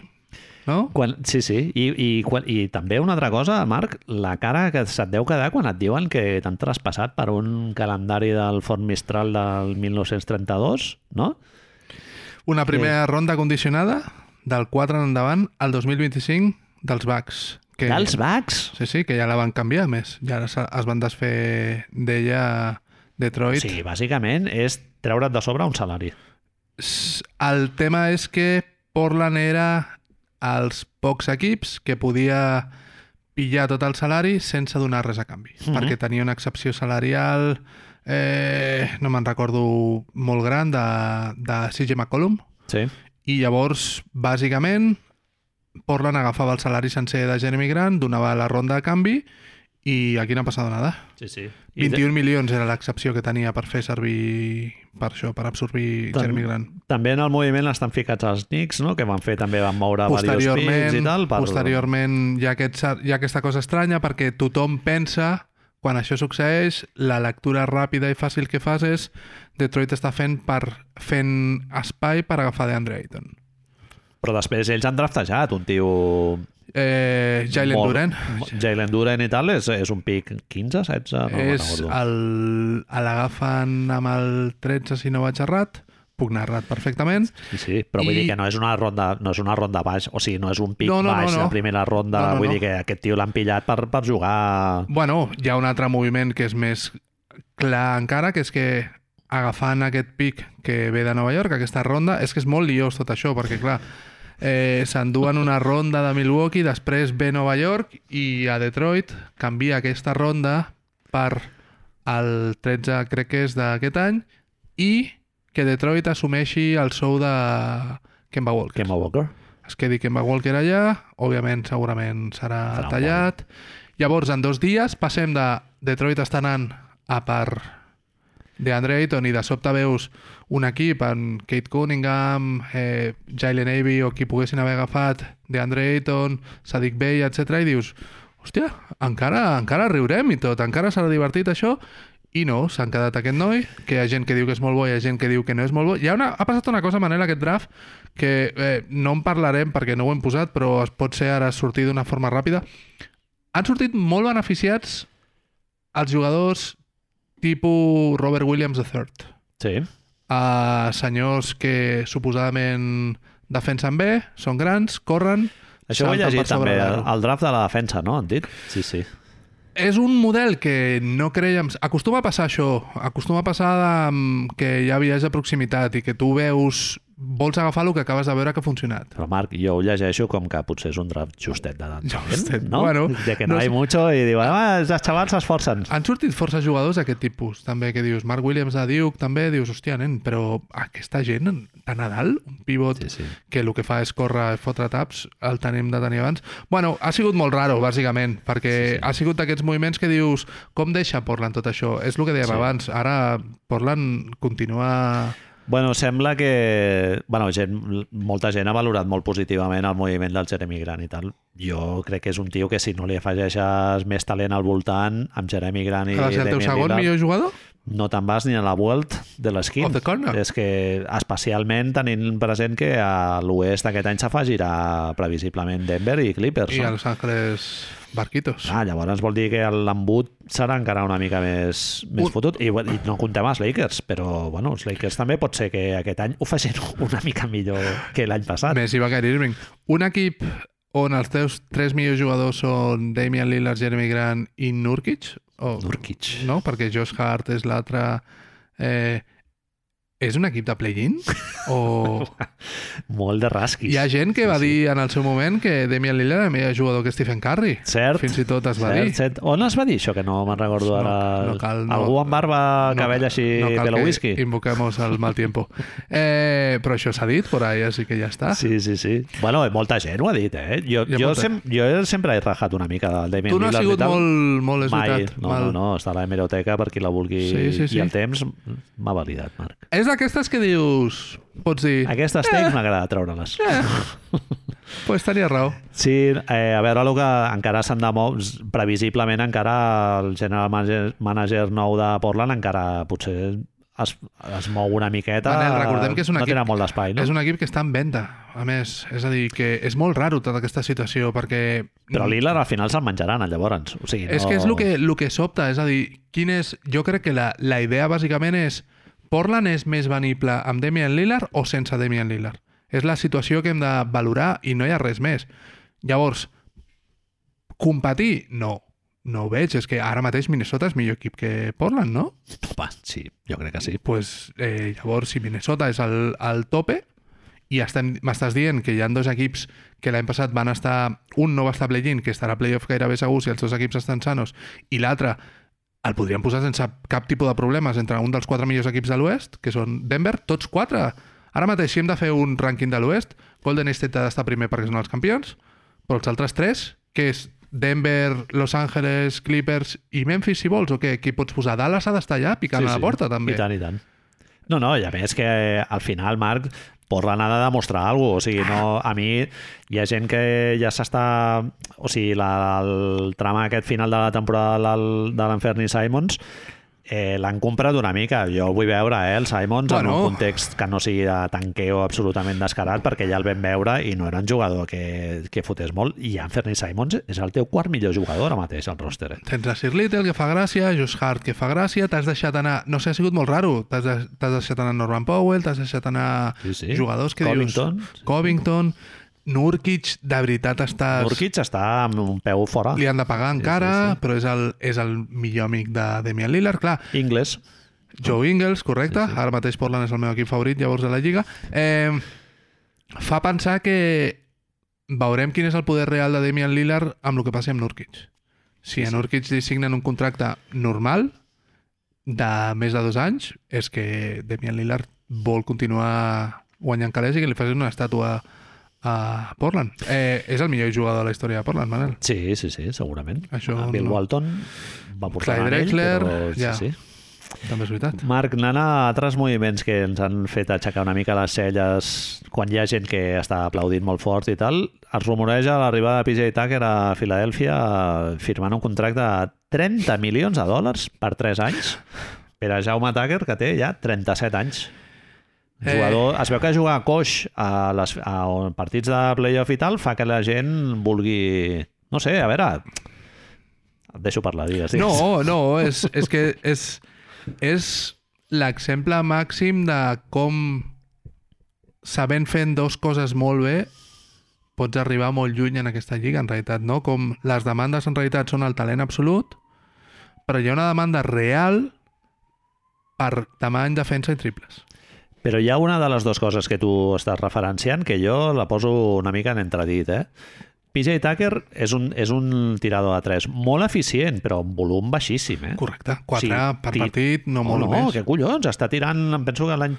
no? Quan, sí, sí. I, i, quan, I també una altra cosa, Marc, la cara que se't deu quedar quan et diuen que t'han traspassat per un calendari del Fort Mistral del 1932, no? Una primera ronda condicionada del 4 en endavant al 2025 dels Bucks. Que, Dels Bucks? Sí, sí, que ja la van canviar, més. Ja es es van desfer d'ella Detroit. Sí, bàsicament és treure't de sobre un salari. El tema és que Portland era els pocs equips que podia pillar tot el salari sense donar res a canvi, Mhm. perquè tenia una excepció salarial eh, no me'n recordo molt gran de, de CJ McCollum Sí. i llavors bàsicament Portland agafava el salari sencer de Jeremy Grant, donava la ronda a canvi i aquí no ha passat nada. Sí, sí. 21 milions era l'excepció que tenia per fer servir per això, per absorbir Tant- Jeremy Grant. També en el moviment estan ficats els Knicks, no? que van fer també, van moure diversos posteriorment, i tal. Per... posteriorment hi ha, aquest, hi ha aquesta cosa estranya perquè tothom pensa quan això succeeix, la lectura ràpida i fàcil que fas és Detroit està fent per fent espai per agafar DeAndre Ayton. Però després ells han draftejat un tio... Eh, Jalen molt- Duren. Jalen Duren i tal, és, és un pic 15, 16, no, no és el, l'agafen amb el 13 si no vaig errat. Puc anar errat perfectament. Sí, sí, però vull I- dir que no és una ronda, no és una ronda baix, o sigui, no és un pic No, no, no, baix no. de primera ronda, No, no, vull no. dir que aquest tio l'han pillat per, per jugar... Bueno, hi ha un altre moviment que és més clar encara, que és que agafant aquest pic que ve de Nova York, aquesta ronda, és que és molt liós tot això, perquè clar, eh, s'enduen una ronda de Milwaukee, després ve Nova York i a Detroit canvia aquesta ronda per el 13, crec que és d'aquest any, i que Detroit assumeixi el sou de Kemba Walker Kemba Walker. es quedi Kemba Walker allà, òbviament segurament serà un tallat. Llavors, en dos dies passem de Detroit està anant a per DeAndre Ayton i de sobte veus un equip amb Kate Cunningham, eh, Jalen Avey o qui poguessin haver agafat DeAndre Ayton, Sadiq Bey, etc i dius, hòstia, encara, encara riurem i tot, encara serà divertit això i no, s'han quedat aquest noi, que hi ha gent que diu que és molt bo i hi ha gent que diu que no és molt bo. Hi ha, una, ha passat una cosa, Manel, aquest draft, que eh, no en parlarem perquè no ho hem posat, però es pot ser ara sortir d'una forma ràpida. Han sortit molt beneficiats els jugadors tipus Robert Williams III. Sí. Uh, senyors que suposadament defensen bé, són grans, corren... Això ho he llegit també, el, el draft de la defensa, no? Han dit? Sí, sí. És un model que no creiem... Acostuma a passar això. Acostuma a passar de, que hi ha viatge de proximitat i que tu veus... Vols agafar el que acabes de veure que ha funcionat. Però Marc, jo ho llegeixo com que potser és un draft justet de Justet, no? bueno, de que no, no sé. mucho i diuen, ah, els xavals s'esforcen. Han sortit força jugadors d'aquest tipus, també, que dius, Mark Williams de Duke, també, dius, hòstia, nen, però aquesta gent, tan a dalt, un pivot Sí, sí. que el que fa és córrer, fotre taps, el tenim de tenir abans. Bueno, ha sigut molt raro, bàsicament, perquè sí, sí. ha sigut d'aquests moviments que dius, com deixa Portland tot això? És el que dèiem sí. abans, ara Portland continua Bueno, sembla que... Bueno, gent, molta gent ha valorat molt positivament el moviment del Jeremy Grant i tal. Jo crec que és un tio que si no li afegeixes més talent al voltant, amb Jeremy Grant i Ha de ser el teu Damian segon Lillard, millor jugador? No te'n vas ni a la Vuelt de l'esquí. És que, especialment tenint present que a l'oest aquest any s'afegirà previsiblement Denver i Clippers. I no? a Los Ángeles Barquitos. Ah, llavors vol dir que l'embut serà encara una mica més, més fotut. I, I no comptem els Lakers, però bueno, els Lakers també pot ser que aquest any ho facin una mica millor que l'any passat. Messi va Kyrie Irving. Un equip on els teus tres millors jugadors són Damian Lillard, Jeremy Grant i Nurkic? O, Nurkic. no? Perquè Josh Hart és l'altre... Eh, és un equip de play-in? O Molt de rasquis. hi ha gent que va Sí, sí. dir en el seu moment que Damian Lillard era millor jugador que Stephen Curry? Cert. Fins i tot es va cert, dir. Cert. On es va dir això, que no me'n recordo No, ara? no cal, no. Algú amb barba, cabell així, no cal pelo whisky? invoquemos el mal tiempo. Eh, però això s'ha dit por ahí, així que ja està. Sí, sí, sí. Bueno, molta gent ho ha dit, eh? Jo, jo, sem jo sempre he rajat una mica del Damian Tu no has Lillard sigut molt, molt és Mai. veritat. No, mal. no, no, està a l'hemeroteca per qui la vulgui Sí, sí, sí. i el temps m'ha validat, Marc. És d'aquestes que dius... Pots dir... Aquestes takes m'agrada treure-les. Pues tenia raó. Sí, eh, a veure el que encara s'han de moure, previsiblement encara el general manager, manager nou de Portland encara potser es, es mou una miqueta. Manel, recordem que és un no equip... tenen molt d'espai, no? És un equip que està en venda, a més. És a dir, que és molt raro tota aquesta situació, perquè... Però Lillard al final se'l menjaran, llavors. O sigui, no... És que és el que, el que sobta, és a dir, quin és... Jo crec que la, la idea bàsicament és Portland és més venible amb Damian Lillard o sense Damian Lillard? És la situació que hem de valorar i no hi ha res més. Llavors, competir? No. No ho veig. És que ara mateix Minnesota és millor equip que Portland, no? Home, sí, jo crec que sí. pues, eh, llavors, si Minnesota és al, al tope i m'estàs dient que hi ha dos equips que l'any passat van estar... Un no va estar a play-in, que estarà playoff gairebé segur si els dos equips estan sanos, i l'altre el podríem posar sense cap tipus de problemes entre un dels quatre millors equips de l'Oest, que són Denver, tots quatre. Ara mateix, si hem de fer un rànquing de l'Oest, Golden State ha d'estar primer perquè són els campions, però els altres tres, que és Denver, Los Angeles, Clippers i Memphis, si vols, o què? Qui pots posar? Dallas ha d'estar allà picant a la porta, també. I tant, i tant. No, no, i a més que eh, al final, Marc, Portland ha de demostrar alguna cosa. O sigui, no, a mi hi ha gent que ja s'està... O sigui, la, el trama aquest final de la temporada de l'Enferni Simons eh, l'han comprat una mica. Jo vull veure, eh, el Simons, Bueno. en un context que no sigui de tanqueo absolutament descarat, perquè ja el vam veure i no era un jugador que, que fotés molt. I Anthony Simons és el teu quart millor jugador ara mateix al roster. Eh? Tens a Sir Little, que fa gràcia, Josh Hart, que fa gràcia, t'has deixat anar... No sé, ha sigut molt raro. T'has de, deixat anar Norman Powell, t'has deixat anar Sí, sí. jugadors que Covington. dius... Covington. Nurkic, de veritat estàs... Nurkic està amb un peu fora. Li han de pagar encara, sí, sí. però és el, és el millor amic de Damian Lillard. Clar, Ingles. Joe Ingles, correcte. Sí, sí. Ara mateix Portland és el meu equip favorit, llavors, de la Lliga. Eh, fa pensar que veurem quin és el poder real de Damian Lillard amb el que passi amb Nurkic. Si a Nurkic li signen un contracte normal de més de dos anys, és que Damian Lillard vol continuar guanyant calés i que li facin una estàtua a Portland. Eh, és el millor jugador de la història de Portland, Manel. Sí, sí, sí, segurament. Això Ah, Bill no- Walton va portar Clyde Drexler, però sí, ja. sí. També és veritat. Marc, anant a altres moviments que ens han fet aixecar una mica les celles quan hi ha gent que està aplaudint molt fort i tal, es rumoreja l'arribada de PJ Tucker a Filadèlfia firmant un contracte de 30 milions de dòlars per 3 anys per a Jaume Tucker, que té ja 37 anys. Eh. Jugador, es veu que jugar a coix a, les, a partits de playoff i tal fa que la gent vulgui... No sé, a veure... Et deixo parlar, digues. digues. No, no, és, és que és, és l'exemple màxim de com sabent fent dos coses molt bé pots arribar molt lluny en aquesta lliga, en realitat, no? Com les demandes en realitat són el talent absolut, però hi ha una demanda real per tamany, defensa i triples. Però hi ha una de les dues coses que tu estàs referenciant que jo la poso una mica en entredit, eh? PJ Tucker és un, és un tirador de 3 molt eficient, però amb volum baixíssim, eh? Correcte. Quatre Sí, per ti- partit, no molt no, més. què collons? Està tirant, em penso que l'any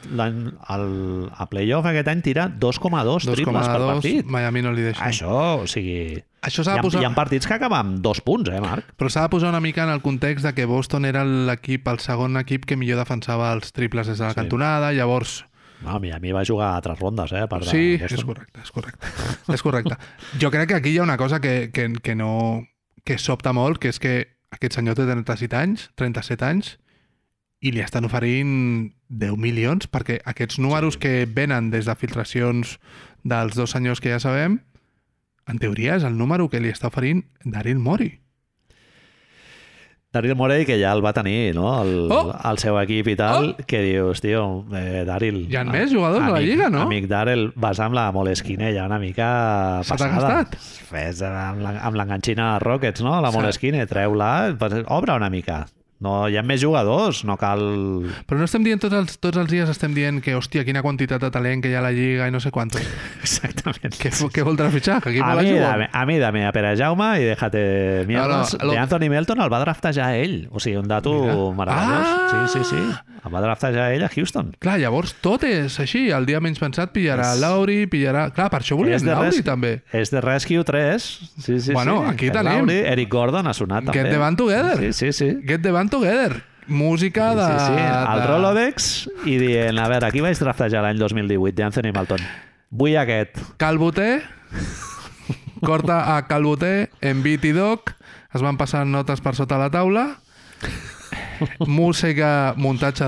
el- a playoff aquest any tira 2,2 triples per 2,2, partit. Miami no li deixa. Això, o sigui... Això s'ha ha, de posar... hi ha partits que acaben amb dos punts, eh, Marc? Però s'ha de posar una mica en el context de que Boston era l'equip, el segon equip que millor defensava els triples des de la Sí. cantonada, llavors No, a Miami va jugar a tres rondes, eh? Per Sí, Boston. és correcte, és correcte. és correcte. Jo crec que aquí hi ha una cosa que, que, que no... que sobta molt, que és que aquest senyor té 37 anys, 37 anys, i li estan oferint 10 milions, perquè aquests números Sí. que venen des de filtracions dels dos senyors que ja sabem, en teoria és el número que li està oferint Daryl Mori. Daryl Morey, que ja el va tenir, no? El, Oh! el seu equip i tal, que dius, tio, eh, Daryl... Hi ha més jugadors a la amic- Lliga, no? Amic Daryl, vas amb la Moleskine ja una mica Se t'ha passada. gastat? Fes amb la- l'enganxina Rockets, no? La. Moleskine, treu-la, obre una mica. No, hi ha més jugadors, no cal... Però no estem dient tots els, tots els dies, estem dient que, hòstia, quina quantitat de talent que hi ha a la Lliga i no sé quantos. Exactament. Què, què voldrà fitxar? Que aquí A mi, dame, a mi dame a Pere Jaume i déjate mierdes. No, no, lo- De Anthony Melton el va draftejar ell. O sigui, un dato Mira. meravellós. Ah! Sí, sí, sí. El va draftejar ell a Houston. Clar, llavors tot és així. El dia menys pensat pillarà És- Lauri, pillarà... Clar, per això volien de Lauri, res- també. És de Rescue 3. Sí, sí, Bueno, sí. aquí tenim. Lowry, Eric Gordon ha sonat Get també. the band together. Sí, sí, sí. Get the band together. Música de... Sí, sí. El de... Rolodex i dient, a veure, aquí vaig draftejar l'any 2018 d'Anthony Melton. Vull aquest. Calboté, corta a Calboté, en Beat i Doc, es van passant notes per sota la taula, música, muntatge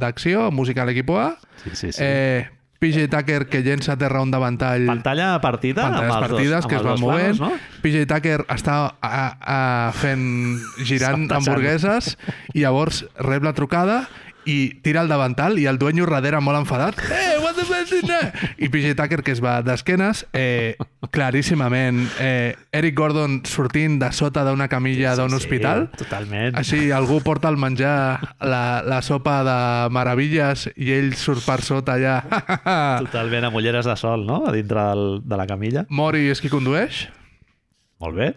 d'acció, música a l'equip A, Sí, sí, sí. eh, PJ Tucker que llença a terra un davantall Pantalla partida pantalles amb partides dos, que es van movent. planos, no? PJ Tucker està a, a, fent girant hamburgueses i llavors rep la trucada i tira el davantal i el dueño darrere molt enfadat eh, what the fuck is that?" i PJ Tucker que es va d'esquenes eh, claríssimament eh, Eric Gordon sortint de sota d'una camilla d'un Sí, hospital Totalment. així algú porta el menjar la, la sopa de meravilles i ell surt per sota allà Totalment amb ulleres de sol, no? A dintre del, de la camilla. Mori és qui condueix Molt bé.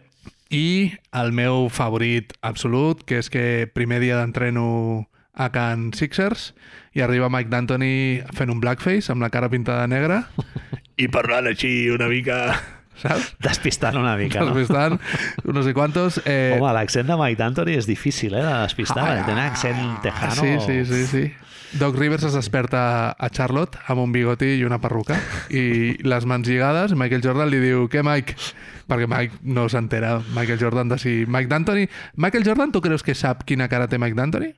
I el meu favorit absolut, que és que primer dia d'entreno a Can Sixers i arriba Mike D'Antoni fent un blackface amb la cara pintada de negre i parlant així una mica, saps? Despistant una mica, no? Despistant, no sé quantos. Eh, Home, l'accent de Mike D'Antoni és difícil, eh, de despistar. Ah, Té un accent tejano. Sí, sí, sí, sí. Doc Rivers es desperta a Charlotte amb un bigoti i una perruca i les mans lligades, Michael Jordan li diu què Mike? Perquè Mike no s'entera Michael Jordan de si... Mike D'Antoni... Michael Jordan, tu creus que sap quina cara té Mike D'Antoni?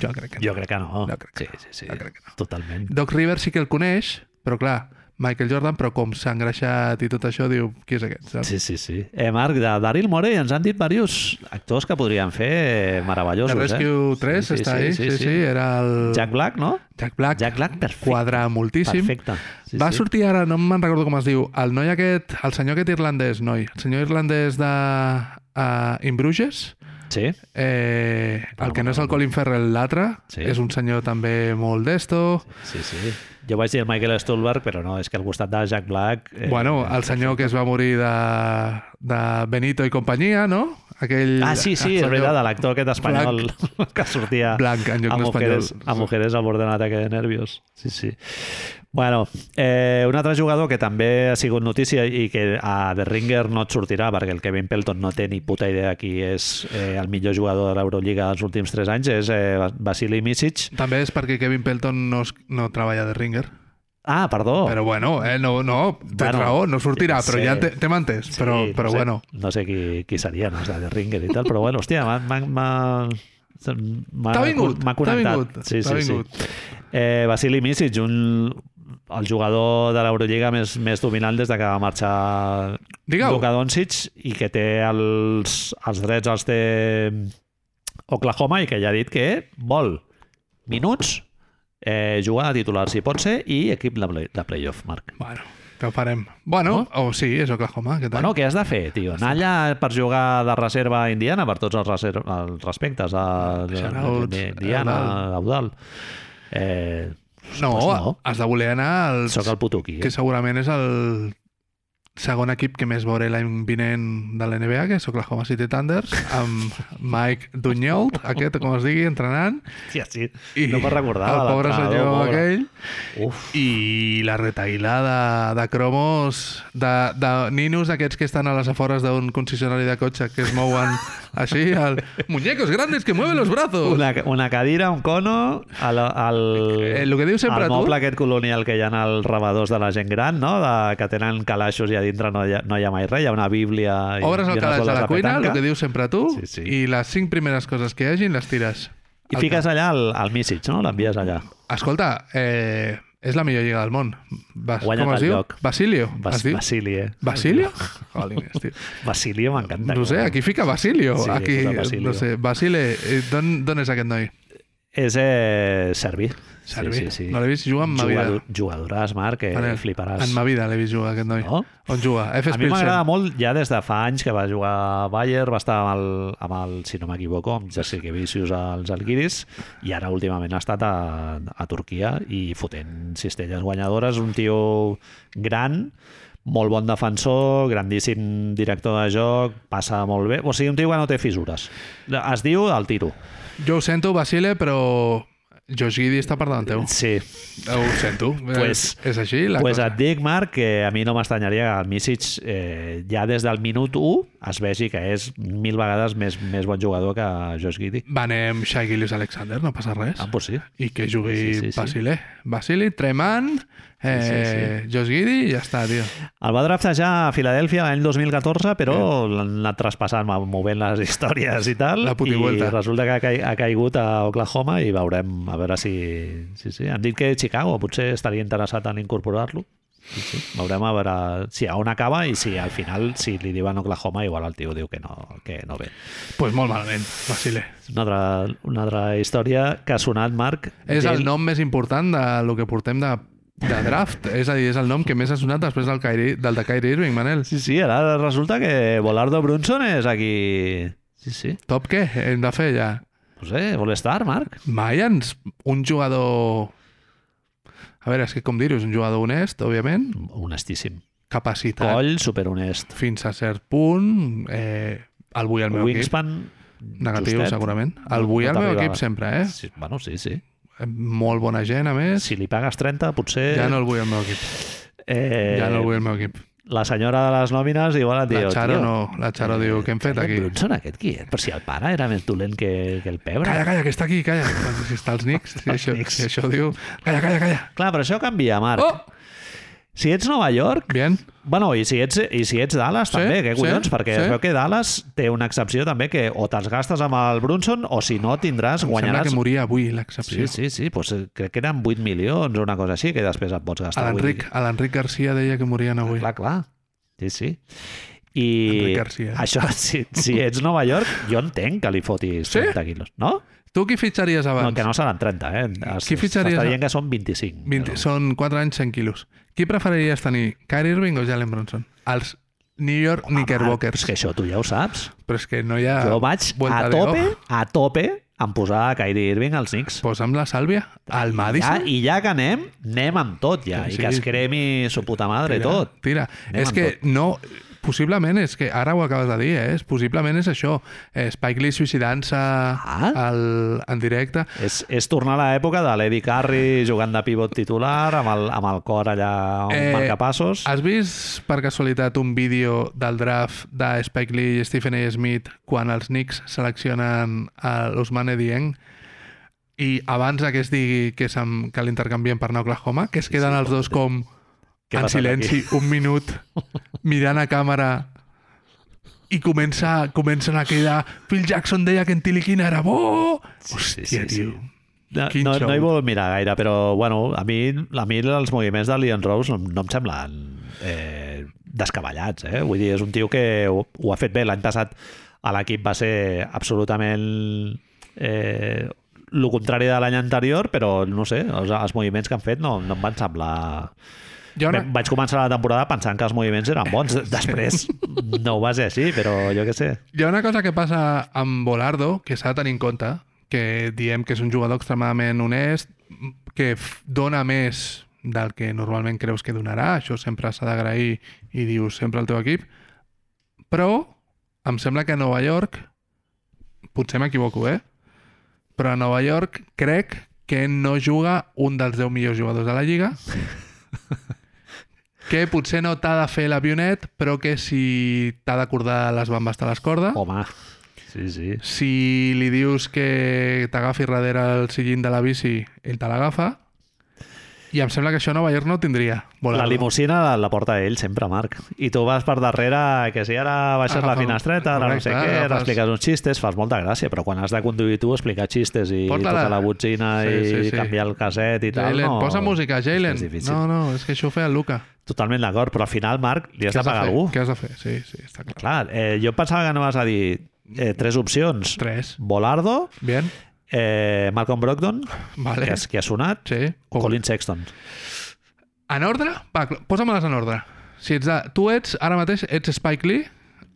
Jo crec que no. Jo crec que no. Jo crec que sí, sí, sí. Jo crec que no. Totalment. Doc Rivers sí que el coneix, però clar, Michael Jordan, però com s'ha engreixat i tot això, diu, qui és aquest? Saps? Sí, sí, sí. Eh, Marc, de Daryl Morey ens han dit diversos actors que podrien fer meravellosos, The Rescue eh? 3 Sí, sí, està sí, ahí, sí, sí, sí, era el... Jack Black, no? Jack Black. Jack Black, perfecte. Quadra moltíssim. Perfecte. Sí, Va sí. sortir ara, no me'n recordo com es diu, el noi aquest, el senyor aquest irlandès, noi, el senyor irlandès de uh, In Bruges, Sí, eh, el que no és el Colin Farrell, l'altre, Sí. és un senyor també molt d'esto. sí, sí. Jo vaig dir el Michael Stuhlbarg, però no, és que al costat de Jack Black... Eh, Bueno, el senyor que es va morir de, de Benito i companyia, no? Aquell, Ah, sí, sí, és el veritat, l'actor aquest espanyol que sortia Blanc en lloc a mujeres, d'espanyol. a mujeres al borde d'un ataque de nervios. Sí, sí. Bueno, eh, un altre jugador que també ha sigut notícia i que a The Ringer no et sortirà perquè el Kevin Pelton no té ni puta idea qui és eh, el millor jugador de l'Eurolliga dels últims 3 anys, és eh, Vasily Misic. També és perquè Kevin Pelton no, es- no treballa de Ringer. Ah, perdó. Però bueno, eh, no, no, tens Bueno, raó, no sortirà, sí. però ja te- entès. Però, Sí, però no sé, bueno, No sé qui, qui serien els de The Ringer i tal, però bueno, hòstia, m'ha... T'ha vingut, t'ha vingut, sí, sí, sí. vingut. Eh, Vasily Misic, un, el jugador de l'Eurolliga més, més dominant des de que va marxar Digueu. Luka Doncic i que té els, els drets els té Oklahoma i que ja ha dit que vol minuts, eh, jugar de titular si pot ser i equip de, play, de playoff, Marc. Bueno, que ho farem. Bueno, o oh, sí, és Oklahoma. Què tal? Bueno, què has de fer, tio? Anar allà per jugar de reserva a Indiana per tots els, reser els respectes a de, Shoutouts, de, Diana, Eudal. Eh, no, no. has de voler anar al... Soc el puto aquí. que Eh? segurament és el segon equip que més veuré l'any vinent de l'NBA, que és Oklahoma City Thunders, amb Mike Dunyold, aquest, com es digui, entrenant, Sí, sí. i no me'n recordava. el pobre senyor pobre. aquell, Uf, i la retaïla de, de cromos, de, de ninos aquests que estan a les afores d'un concessionari de cotxe, que es mouen així, el muñecos grandes que mueven los brazos. una, una cadira, un cono, el, el, Eh, el que dius sempre tu. moble aquest colonial que hi ha als rebedors de la gent gran, no? de, que tenen calaixos i a dintre no hi ha, no hi ha mai res, hi ha una bíblia i, Obres el calaix a la cuina, el que dius sempre tu, Sí, sí. i les cinc primeres coses que hi hagin les tires. i al fiques allà el, el message, no? L'envies allà. Escolta, eh, és la millor lliga del món. Bas, Guanya't com es diu? lloc. Basilio. Bas, diu? Basilio. Basilio? Jolines, tio. Basilio m'encanta. No sé, aquí fica Basilio. Sí, aquí, Basilio. no sé, Basile, eh, d'on d'on és aquest noi? És eh, serbi. Serbi. Sí, sí, sí. No l'he vist jugar en ma vida. Jugador, jugadoràs, Marc, que Manel, fliparàs. En ma vida l'he vist jugar, aquest noi. No? On juga? F. A mi m'agrada molt ja des de fa anys que va jugar a Bayern, va estar amb el, amb el si no m'equivoco, amb Jassikevicius als Algiris i ara últimament ha estat a, a Turquia i fotent cistelles guanyadores, un tio gran, molt bon defensor, grandíssim director de joc, passa molt bé, o sigui, un tio que no té fissures. Es diu el tiro. Jo ho sento, Basile, però Josh Giddy està per davant teu. Sí, Ho sento. Pues- és, és així la pues cosa. et dic, Marc, que a mi no m'estranyaria que el Misic eh, ja des del minut 1 es vegi que és mil vegades més, més bon jugador que Josh Giddy. Venem Shai Gillis Alexander, no passa res. Ah, pues sí. I que jugui Sí, sí, sí, sí, sí. Basile. Basile, Treman, eh, Sí, sí, Josh Giddy i ja està, tio. El va draftejar a Filadèlfia l'any 2014, però l'han anat traspassant, movent les històries i tal, La i putivuelta. resulta que ha, ha caigut a Oklahoma i veurem a veure si... Sí, sí. Han dit que Chicago potser estaria interessat en incorporar-lo. Sí, sí. Veurem a veure si a on acaba i si al final, si li diuen Oklahoma, igual el tio diu que no, que no ve. pues molt malament, Basile. Una altra, una altra història que ha sonat, Marc. És el nom més important de lo que portem de, de draft. És a dir, és el nom que més ha sonat després del, Kyrie, del de Kyrie Irving, Manel. Sí, sí, ara resulta que Volardo Brunson és aquí... Sí, sí. Top què? Hem de fer ja. No sé, vol estar, Marc? Mai ens... Un jugador... A veure, és que com dir-ho, és un jugador honest, òbviament, Honestíssim. capacitat Coll, superhonest. fins a cert punt, eh, el vull al meu equip. Wingspan... Negatiu, justet. segurament. El vull al No meu t'arriba- equip sempre, eh? Sí, bueno, sí, sí. Molt bona gent, a més. Si li pagues 30, potser... Ja no el vull al meu equip. eh, Ja no el vull al meu equip. La senyora de les nòmines igual et diu... La Charo "Tio, no. La Charo diu, què hem fet aquest aquí? Brunson, aquest qui és? Però si el pare era més dolent que, que el pebre. Calla, calla, que està aquí, calla. Si està als Knicks, si, això, si això diu... Calla, calla, calla. Clar, però això canvia, Marc. Oh! Si ets Nova York, Bien. Bueno, i si ets, i si ets Dallas Sí, també, què sí, collons? perquè sí. es veu que Dallas té una excepció també que o te'ls gastes amb el Brunson o si no tindràs, Em sembla guanyaràs... que moria avui Sí, l'excepció. sí, sí, pues, eh, crec que eren 8 milions o una cosa així que després et pots A gastar. l'Enric a l'Enric Garcia deia que morien avui. Clar, clar. Sí, sí. I això, si, si ets Nova York, jo entenc que li fotis Sí? 30 quilos. No? Tu qui fitxaries abans? No, que no seran 30, eh? Es, Qui fitxaries S'està dient que són 25. 20, però- Són 4 anys, 100 quilos. Qui preferiries tenir, Kyrie Irving o Jalen Bronson? Els New York Home, Knickerbockers. És que això tu ja ho saps. Però és que no hi ha... Jo vaig a tope, a tope, en posar a Kyrie Irving als Knicks. Posa'm la sàlvia. Al Ja, Madison. I ja que anem, anem amb tot ja. Sí, I que es sí. cremi su puta madre tira, tot. Tira. Anem és que tot. no... Possiblement és que ara ho acabes de dir, eh? Possiblement és això. Eh, Spike Lee suïcidant-se Ah. al, en directe. És, és tornar a l'època de l'Eddie Curry jugant de pivot titular, amb el, amb el cor allà on Eh, marca passos. Has vist per casualitat un vídeo del draft de Spike Lee i Stephen A. Smith quan els Knicks seleccionen a l'Ousmane Dieng i abans que es digui que, que l'intercanvien per anar a Oklahoma, que es queden els dos com Què en silenci un minut mirant a càmera i comença, comencen a cridar Phil Jackson deia que en Tiliquina era bo! Sí, Hòstia, sí, sí, sí. tio. No, Quin no, show. no hi vol mirar gaire, però bueno, a mi, a mi els moviments de Leon Rose no, no em semblen eh, descabellats. Eh? Vull dir, és un tio que ho, ho ha fet bé. L'any passat a l'equip va ser absolutament eh, el contrari de l'any anterior, però no sé, els, els moviments que han fet no, no em van semblar... Ha una, Vaig començar la temporada pensant que els moviments eren bons. Després no ho va ser així, però jo què sé. Hi ha una cosa que passa amb Bolardo que s'ha de tenir en compte, que diem que és un jugador extremadament honest, que dona més del que normalment creus que donarà, això sempre s'ha d'agrair i dius sempre al teu equip, però em sembla que a Nova York, potser m'equivoco, eh? Però a Nova York crec que no juga un dels 10 millors jugadors de la Lliga, que potser no t'ha de fer l'avionet, però que si t'ha d'acordar les bambes te les corda. Home, sí, sí. Si li dius que t'agafi darrere el sillín de la bici, ell te l'agafa. I em sembla que això a Nova York no ho tindria. La limusina la, la porta ell sempre, Marc. I tu vas per darrere, que si ara baixes la Agafa- finestreta, ara no sé correcte, què, agafes- expliques uns xistes, fas molta gràcia, però quan has de conduir tu, explicar xistes i Porta-la. tocar la botzina Sí, i sí, sí. canviar el caset i tal, Jalen, no... posa música, Jalen. No, no, és que això ho feia el Luca. Totalment d'acord, però al final, Marc, li has Què de pagar fer? algú. Què has de fer? Sí, sí, està clar. Clar, eh, jo pensava que no vas a dir eh, tres opcions. Tres. Volardo, Bien, eh, Malcolm Brogdon, vale. que, és, que ha sonat, Sí. Colin Sexton. En ordre? Va, posa-me-les en ordre. Si ets de... Tu ets, ara mateix, ets Spike Lee,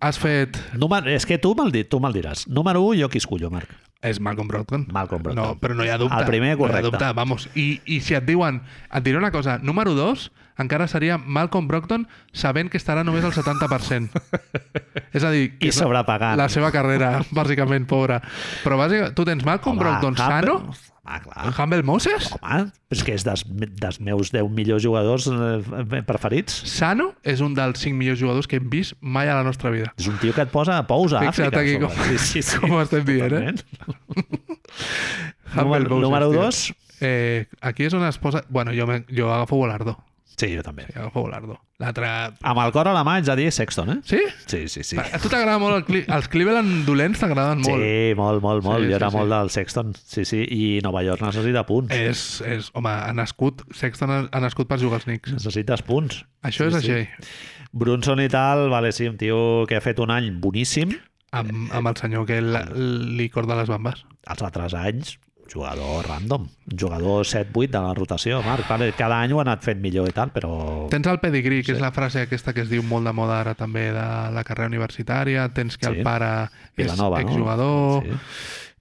has fet... Número, és que tu me'l di- tu me'l diràs. Número 1, jo qui escullo, Marc. És Malcolm Brogdon. Malcolm Brogdon. No, però no hi ha dubte. El primer, No hi ha correcte. dubte, vamos. I, I si et diuen... Et diré una cosa. Número 2, encara seria Malcolm Brogdon sabent que estarà només al 70%. és a dir... I sobrepagant. La seva carrera, bàsicament, pobra. Però bàsicament, tu tens Malcolm Brogdon sano, Home, clar. Humble Moses, Home, és que és dels, dels meus 10 millors jugadors eh, preferits. sano és un dels 5 millors jugadors que hem vist mai a la nostra vida. És un tio que et posa pous a Fixa't Àfrica. aquí a com- sí, sí, sí. com estem dient, eh? Totalment. Humble Número, Moses, número tio. 2. Eh, aquí és on es posa... Bueno, jo, me... jo agafo Volardo. Sí, jo també. Sí, agafo. L'altre... Amb el cor a la mà ets a dir Sexton, eh? Sí? Sí, sí, sí. A tu t'agrada molt el Cle... Els Cleveland dolents t'agraden molt. Sí, molt, molt, molt. Sí, jo era sí, molt sí. del Sexton. Sí, sí. I Nova York necessita punts. És, és, home, ha nascut, Sexton ha, nascut per jugar als Knicks. Necessites punts. Això Sí, és sí. així. Brunson i tal, vale, sí, un tio que ha fet un any boníssim. Amb, amb el senyor que li corda les bambes. Els altres anys, jugador random. Jugador 7-8 de la rotació, Marc. Vale, cada any ho ha anat fent millor i tal, però... Tens el pedigree, que Sí. és la frase aquesta que es diu molt de moda ara també de la carrera universitària. Tens que Sí. el pare és Vilanova, no? exjugador. Sí.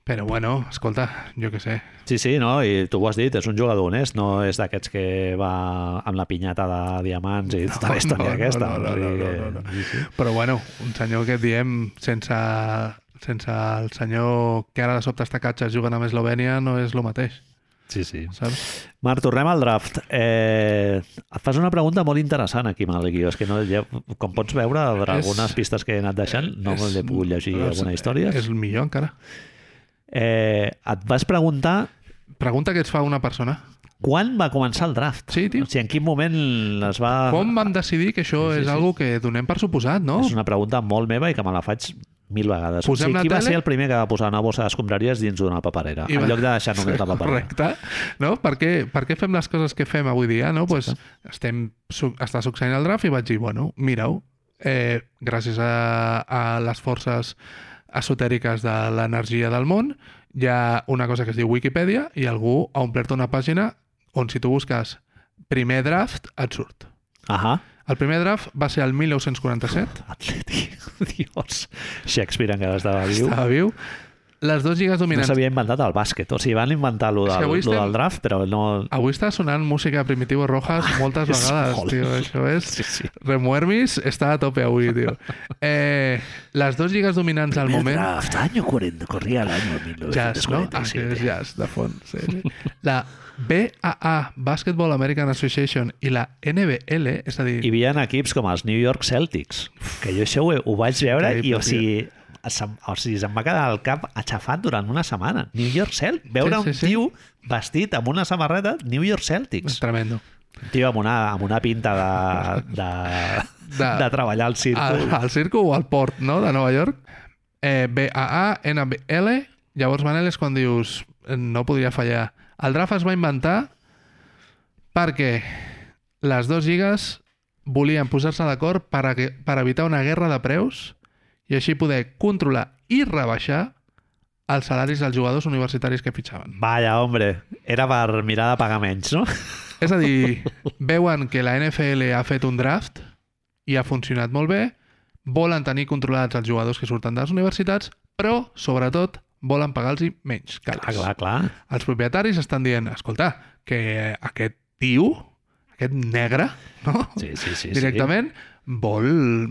Però bueno, escolta, jo què sé. Sí, sí, no? i tu ho has dit, és un jugador honest, no és d'aquests que va amb la pinyata de diamants i tota la història no, aquesta. no, no, no, que- no, no, no. Sí, sí. Però bueno, un senyor que diem sense, sense el senyor que ara de sobte està catxes jugant amb Eslovènia no és el mateix, Sí, sí. saps? Marc, tornem al draft. Eh, et fas una pregunta molt interessant aquí amb el guió. És que no, ja, com pots veure, per És- algunes pistes que he anat deixant, no És- he pogut llegir és- alguna història. És el millor encara. Eh, et vas preguntar Pregunta que et fa una persona. quan va començar el draft. Sí, tio. O sigui, en quin moment es va... Com vam decidir que això Sí, sí, és sí. algo que donem per suposat, no? És una pregunta molt meva i que me la faig mil vegades. Posem o sigui, qui va tele? ser el primer que va posar una bossa d'escombraries dins d'una paperera, I en va- lloc de deixar només la paperera? Correcte. No? Per, què, per què fem les coses que fem avui dia? No? Pues estem, su està succeint el draft i vaig dir, bueno, mira-ho, eh, gràcies a, a les forces esotèriques de l'energia del món, hi ha una cosa que es diu Wikipedia i algú ha omplert una pàgina on si tu busques primer draft et surt. Ahà. El primer draft va ser el 1947, Atleti, Dios. Shakespeare encara estava viu. estava viu. Les dues lligues No dominants s'havia inventat el bàsquet. O sigui, van inventar lo del, avui lo estem- del draft, però no... Avui està sonant música Primitivo Rojas moltes vegades, molt. tio. Això és... Sí, sí. Remuermis està a tope avui, tio. Eh, les dues lligues dominants al moment... draft, año 40, corría el año Jazz, no? Ah, 1947. jazz, de fons. Sí, sí. La BAA, Basketball American Association, i la NBL, és a dir... Hi havia equips com els New York Celtics, que jo això ho, ho vaig veure i, o sigui, se'm, o sigui, se'm va quedar el cap aixafat durant una setmana. New York Celtics. Veure Sí, sí, un sí. tio vestit amb una samarreta New York Celtics. Tremendo. Un tio amb una, amb una pinta de, de, de, De- de treballar al circo. Al, al circo o al port, no?, de Nova York. Eh, BAA, NBL, llavors, Manel, és quan dius eh, no podria fallar. El draft es va inventar perquè les dues lligues volien posar-se d'acord per, a, per evitar una guerra de preus i així poder controlar i rebaixar els salaris dels jugadors universitaris que fitxaven. Vaya, hombre, era per mirar de pagar menys, no? És a dir, veuen que la NFL ha fet un draft i ha funcionat molt bé, volen tenir controlats els jugadors que surten de les universitats, però, sobretot, volen pagar-los menys calés. Clar, clar, clar. Els propietaris estan dient, escolta, que aquest tio aquest negre, no? Sí, sí, sí. Directament, vol,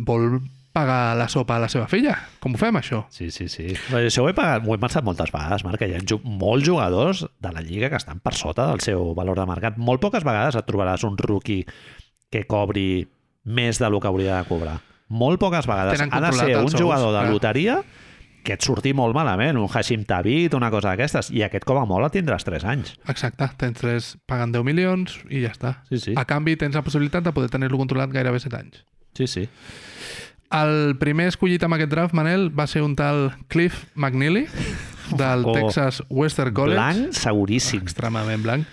vol pagar la sopa a la seva filla. Com ho fem, això? Sí, sí, sí. Però això ho he, pagat, ho he pensat moltes vegades, Marc, que hi ha ju- molts jugadors de la Lliga que estan per sota del seu valor de mercat. Molt poques vegades et trobaràs un rookie que cobri més del que hauria de cobrar. Molt poques vegades. Ha de ser un jugador de clar. loteria que et surti molt malament, un Hashim Tavit, una cosa d'aquestes, i aquest com a molt el tindràs 3 anys. Exacte, tens tres, pagant 10 milions i ja està. Sí, sí. A canvi, tens la possibilitat de poder tenir-lo controlat gairebé 7 anys. Sí, sí. El primer escollit amb aquest draft, Manel, va ser un tal Cliff McNeely, del Oh. Texas Western College. Blanc, seguríssim. extremadament blanc,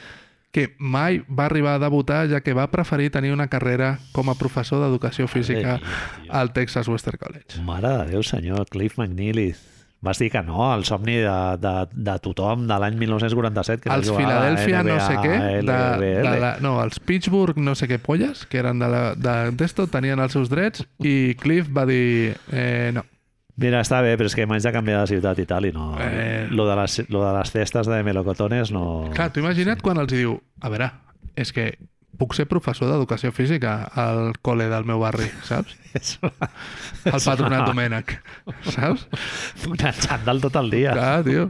que mai va arribar a debutar ja que va preferir tenir una carrera com a professor d'educació física mia, tio. al Texas Western College. Mare de Déu, senyor, Cliff McNeely. Vas dir que no, el somni de, de, de tothom de l'any 1947. Que Els Philadelphia no sé què, de, de la, no, els Pittsburgh no sé què polles, que eren de, la, de tenien els seus drets, i Cliff va dir, eh, no, Mira, està bé, però és que m'haig de canviar de ciutat i tal, i no... Eh. Lo, de les, lo de les festes de melocotones no... Clar, tu imagina't quan els diu, a veure, és que puc ser professor d'educació física al col·le del meu barri, saps? Al patronat Domènec, saps? un xandall tot el dia. Clar, tio.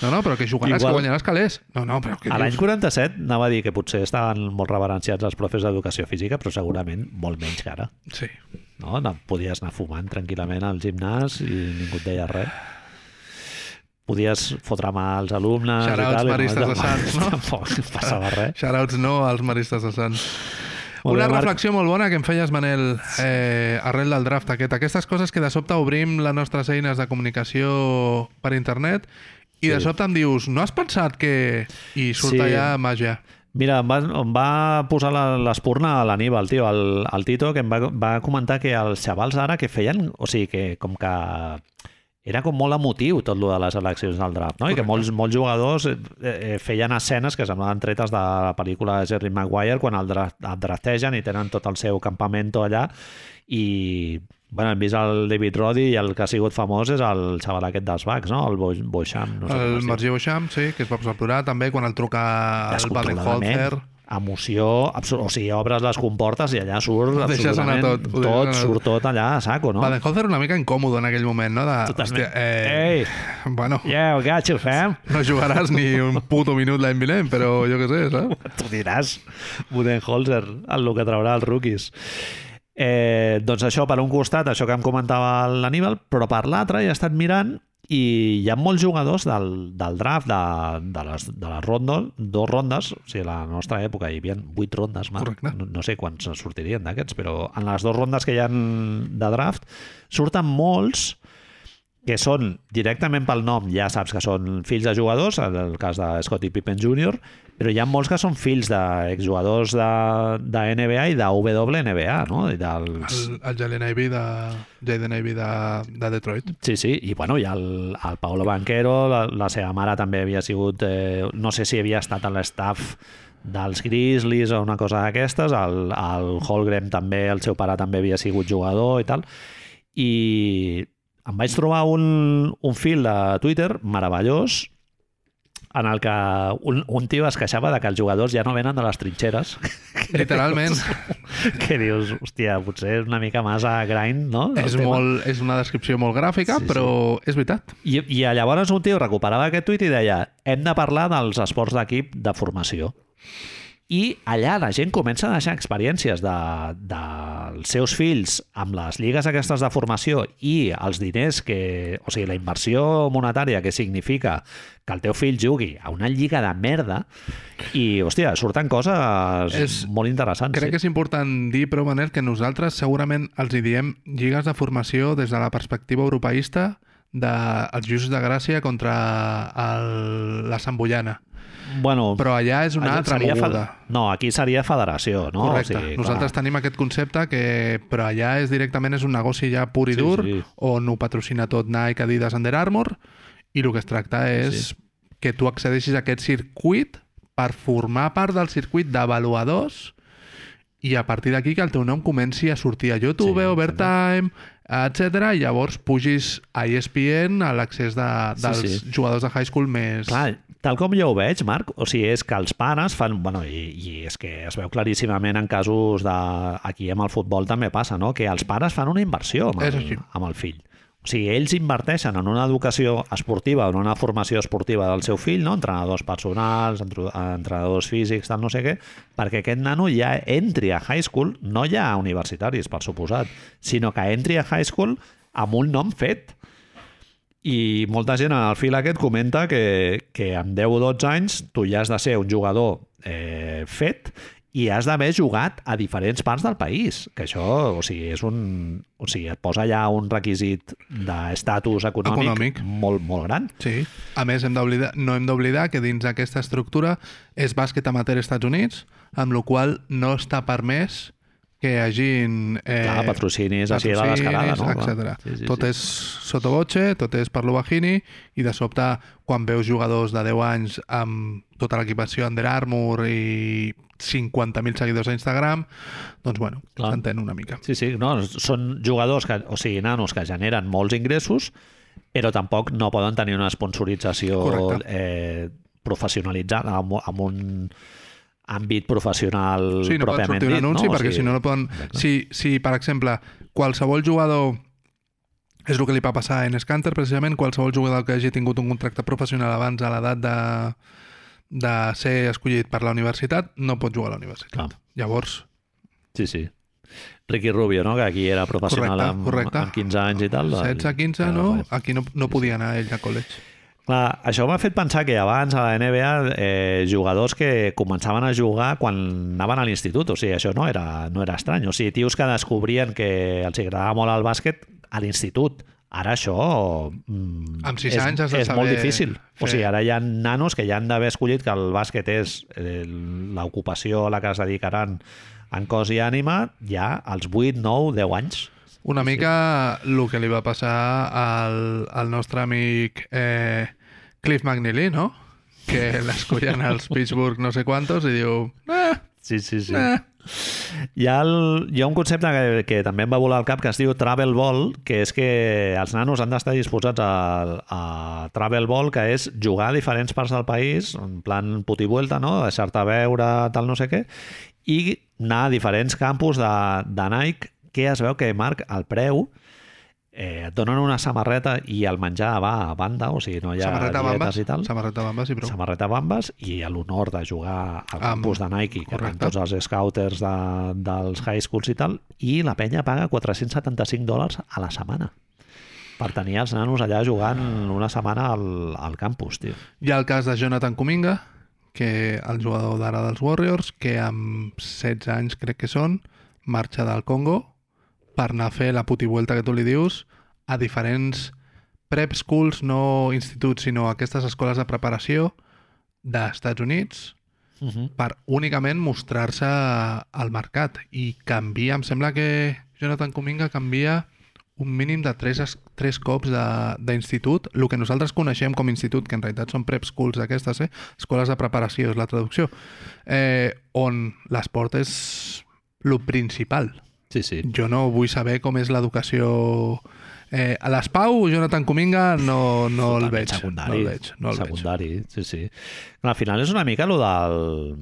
No, no, però que jugaràs, Igual- que guanyaràs calés. No, no, però què A l'any dius? 47 anava a dir que potser estaven molt reverenciats els profes d'educació física, però segurament molt menys que ara. Sí. No? No, Podies anar fumant tranquil·lament al gimnàs i ningú et deia res. Podies fotre mà als alumnes i maristes de Sants, no? Tampoc passava res. Shoutouts no als maristes de Sants. Molt Una bé, Marc. reflexió molt bona que em feies, Manel, eh, arrel del draft aquest. Aquestes coses que de sobte obrim les nostres eines de comunicació per internet i de Sí. sobte em dius, no has pensat que... I surt Sí. allà màgia. Mira, em va, em va posar l'espurna a l'Aníbal, tio, el, el Tito, que em va, va comentar que els xavals ara que feien, o sigui, que com que era com molt emotiu tot lo de les eleccions del draft, no? I que molts, molts jugadors eh, eh, feien escenes que semblaven tretes de la pel·lícula de Jerry Maguire quan el, draft, el draftegen i tenen tot el seu campamento allà i bueno, hem vist el David Roddy i el que ha sigut famós és el xaval aquest dels Bucks, no? El Bo- Beauchamp. No sé el. Margie Beauchamp, sí, que es va posar a plorar també quan el truca el Baden-Holzer. emoció, o sigui, obres les comportes i allà surt Ho deixes anar tot, ho tot, anar surt tot allà a saco, no? Baden-Holzer una mica incòmode en aquell moment, no? De, Totalment. eh, Ei, Bueno, yeah, got you, fam. no jugaràs ni un puto minut l'any vinent, però jo què sé, saps? Tu diràs, Budenholzer, el que traurà els rookies. Eh, doncs això per un costat, això que em comentava l'Aníbal, però per l'altre he estat mirant i hi ha molts jugadors del, del draft de, de, les, de les rondes, dos rondes, o sigui, a la nostra època hi havia vuit rondes, Marc. No, no sé quants en sortirien d'aquests, però en les dues rondes que hi ha de draft surten molts que són directament pel nom, ja saps que són fills de jugadors, en el cas de Scottie Pippen Jr., però hi ha molts que són fills d'exjugadors de, de NBA i de WNBA, no? I dels... El, el Jalen Ivey de, Jaden Ivey de, de Detroit. Sí, sí, i bueno, hi ha el, el Paolo Banquero, la, la seva mare també havia sigut, eh, no sé si havia estat a l'estaff dels Grizzlies o una cosa d'aquestes, el, el Holgren també, el seu pare també havia sigut jugador i tal, i em vaig trobar un, un fil de Twitter meravellós en el que un, un tio es queixava de que els jugadors ja no venen de les trinxeres Literalment. que dius, hòstia, potser és una mica massa grind, no? el és, tema. molt, és una descripció molt gràfica, Sí, sí, però és veritat. I, I llavors un tio recuperava aquest tuit i deia hem de parlar dels esports d'equip de formació. I allà la gent comença a deixar experiències dels de, dels seus fills amb les lligues aquestes de formació i els diners que... O sigui, la inversió monetària que significa que el teu fill jugui a una lliga de merda i, hòstia, surten coses És- molt interessants. Crec que és important dir, però, Manel, que nosaltres segurament els hi diem lligues de formació des de la perspectiva europeista dels Justos de Gràcia contra el, la Samboyana. Bueno, Però allà és una altra fe- moguda. No, aquí seria federació, no? Correcte. O sigui, Nosaltres clar. tenim aquest concepte que però allà és directament és un negoci ja pur i Sí, dur sí. on ho patrocina tot Nike, Adidas, Under Armour i el que es tracta és que tu accedeixis a aquest circuit per formar part del circuit d'avaluadors i a partir d'aquí que el teu nom comenci a sortir a YouTube, Sí, sí, Overtime, etc. i llavors pugis a ESPN a l'accés de, Sí, dels sí. jugadors de high school més... Clar, tal com jo ho veig, Marc, o sigui, és que els pares fan... Bueno, i, i és que es veu claríssimament en casos de... Aquí amb el futbol també passa, no? Que els pares fan una inversió amb el, amb el fill. O sigui, ells inverteixen en una educació esportiva, en una formació esportiva del seu fill, no? entrenadors personals, entrenadors físics, tal, no sé què, perquè aquest nano ja entri a high school, no ja a universitaris, per suposat, sinó que entri a high school amb un nom fet. I molta gent en el fil aquest comenta que, que amb 10 o 12 anys tu ja has de ser un jugador eh, fet i has d'haver jugat a diferents parts del país, que això, o sigui, és un... O sigui, et posa ja un requisit d'estatus econòmic, Econòmic. molt, molt gran. Sí. A més, hem no hem d'oblidar que dins d'aquesta estructura és bàsquet amateur als Estats Units, amb la qual no està permès que hi hagin... Eh, Clar, patrocinis així a la descarada, no? Clar. etc. Sí, sí, tot sí. és sotobotxe, tot és per l'Ubahini, i de sobte, quan veus jugadors de 10 anys amb tota l'equipació Under Armour i 50.000 seguidors a Instagram, doncs bueno, s'entén una mica. Sí, sí, no, són jugadors, que, o sigui, nanos que generen molts ingressos, però tampoc no poden tenir una sponsorització Correcte. eh, professionalitzada amb, amb un àmbit professional Sí, no pot pròpiament sortir un dit, anunci, no? O perquè sigui, si no, no poden... Exacte. Si, si, per exemple, qualsevol jugador és el que li va passar en Scanter, precisament, qualsevol jugador que hagi tingut un contracte professional abans a l'edat de, de ser escollit per la universitat, no pot jugar a la universitat. Clar. Llavors, Sí, sí. Ricky Rubio, no? que aquí era professional correcte, amb, correcte. amb 15 anys i tal. doncs, 16, 15, ja no? Aquí no, no podia anar ell a college. Clar, això m'ha fet pensar que abans a la NBA eh, jugadors que començaven a jugar quan anaven a l'institut, o sigui, això no era, no era estrany. O sigui, tios que descobrien que els agradava molt el bàsquet a l'institut. Ara això mm, Amb sis és, anys has de és molt saber difícil. O fer- sigui, ara hi ha nanos que ja han d'haver escollit que el bàsquet és eh, l'ocupació a la que es dedicaran en cos i ànima ja als 8, 9, 10 anys. Una mica el que li va passar al, al nostre amic eh, Cliff McNeely, no? Que l'escollen als Pittsburgh no sé quantos i diu... Eh, Sí, sí, sí. eh. Hi ha, el, hi ha un concepte que, que també em va volar al cap que es diu travel ball, que és que els nanos han d'estar disposats a, a travel ball, que és jugar a diferents parts del país, en plan puti vuelta, no? deixar-te veure, tal no sé què, i anar a diferents campus de, de Nike, que es veu que, Marc, el preu eh, et donen una samarreta i el menjar va a banda, o sigui, no hi ha samarreta bambes, i tal samarreta bambes i prou. samarreta Bambes i l'honor de jugar al campus de Nike, que correcte. tots els scouters de, dels high schools i tal, i la penya paga 475 dòlars a la setmana per tenir els nanos allà jugant una setmana al, al campus, tio. Hi ha el cas de Jonathan Kuminga, que el jugador d'ara dels Warriors, que amb 16 anys crec que són, marxa del Congo per anar a fer la putivuelta que tu li dius a diferents prep schools, no instituts, sinó aquestes escoles de preparació d'Estats Units Uh -huh. per únicament mostrar-se al mercat i canvia, em sembla que Jonathan Kuminga canvia un mínim de 3, tres cops de- d'institut, el que nosaltres coneixem com institut, que en realitat són prep schools d'aquestes, eh? escoles de preparació, és la traducció, eh, on l'esport és el principal. Sí, sí. Jo no vull saber com és l'educació... Eh, a l'Espau, Jonathan Kuminga, no, no el veig. Secundari. No el veig. No el veig. secundari, sí, sí. Al final és una mica lo del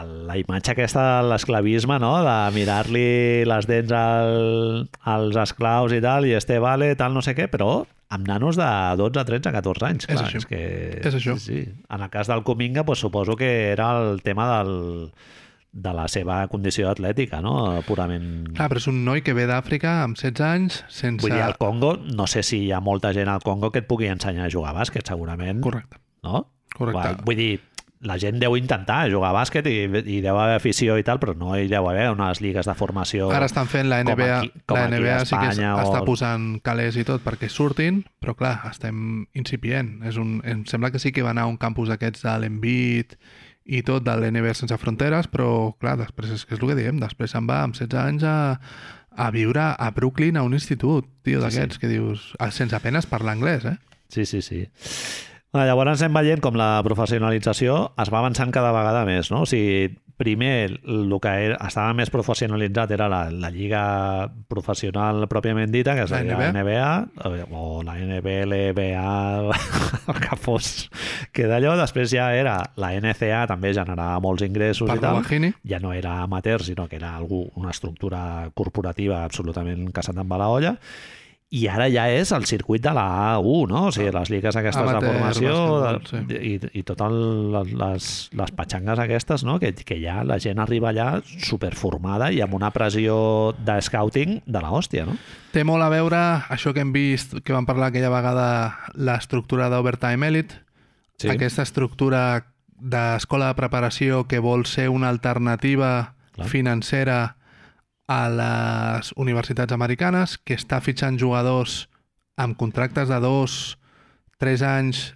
el- la imatge aquesta de l'esclavisme, no? de mirar-li les dents al, als esclaus i tal, i este vale, tal, no sé què, però amb nanos de 12, 13, 14 anys. És Clar, això. És, que, És això. Sí, sí. En el cas del Cominga, pues, suposo que era el tema del, de la seva condició atlètica, no? purament... Clar, però és un noi que ve d'Àfrica amb 16 anys, sense... Vull dir, al Congo, no sé si hi ha molta gent al Congo que et pugui ensenyar a jugar a bàsquet, segurament. Correcte. No? Correcte. Vull dir, la gent deu intentar jugar a bàsquet i, i deu haver afició i tal, però no hi deu haver unes lligues de formació... Ara estan fent la com NBA, aquí- com la NBA sí que Espanya o- està posant calés i tot perquè surtin, però clar, estem incipient. És un, em sembla que sí que va anar a un campus d'aquests de l'Envit i tot de l'NBA sense fronteres, però clar, després és que és el que diem, després se'n va amb 16 anys a, a viure a Brooklyn a un institut, tio, Sí, d'aquests, que dius, sense apenes parlar anglès, eh? Sí, sí, sí. Llavors anem veient com la professionalització es va avançant cada vegada més, no? O sigui, primer el que era, estava més professionalitzat era la, la lliga professional pròpiament dita, que és la, La NBA? NBA, o la NBLBA, el que fos. Que d'allò després ja era la NCA, també generava molts ingressos Per i tal. Lamborghini. Ja no era amateur, sinó que era algú, una estructura corporativa absolutament que va la olla. I ara ja és el circuit de la A1, no? O sigui, les lligues aquestes Amateur, de formació de, i, i totes les, les patxangues aquestes, no? Que, que ja la gent arriba allà superformada i amb una pressió de scouting de la hòstia, no? Té molt a veure això que hem vist, que vam parlar aquella vegada, l'estructura d'Overtime Elite, Sí. aquesta estructura d'escola de preparació que vol ser una alternativa Clar. financera a les universitats americanes, que està fitxant jugadors amb contractes de dos, tres anys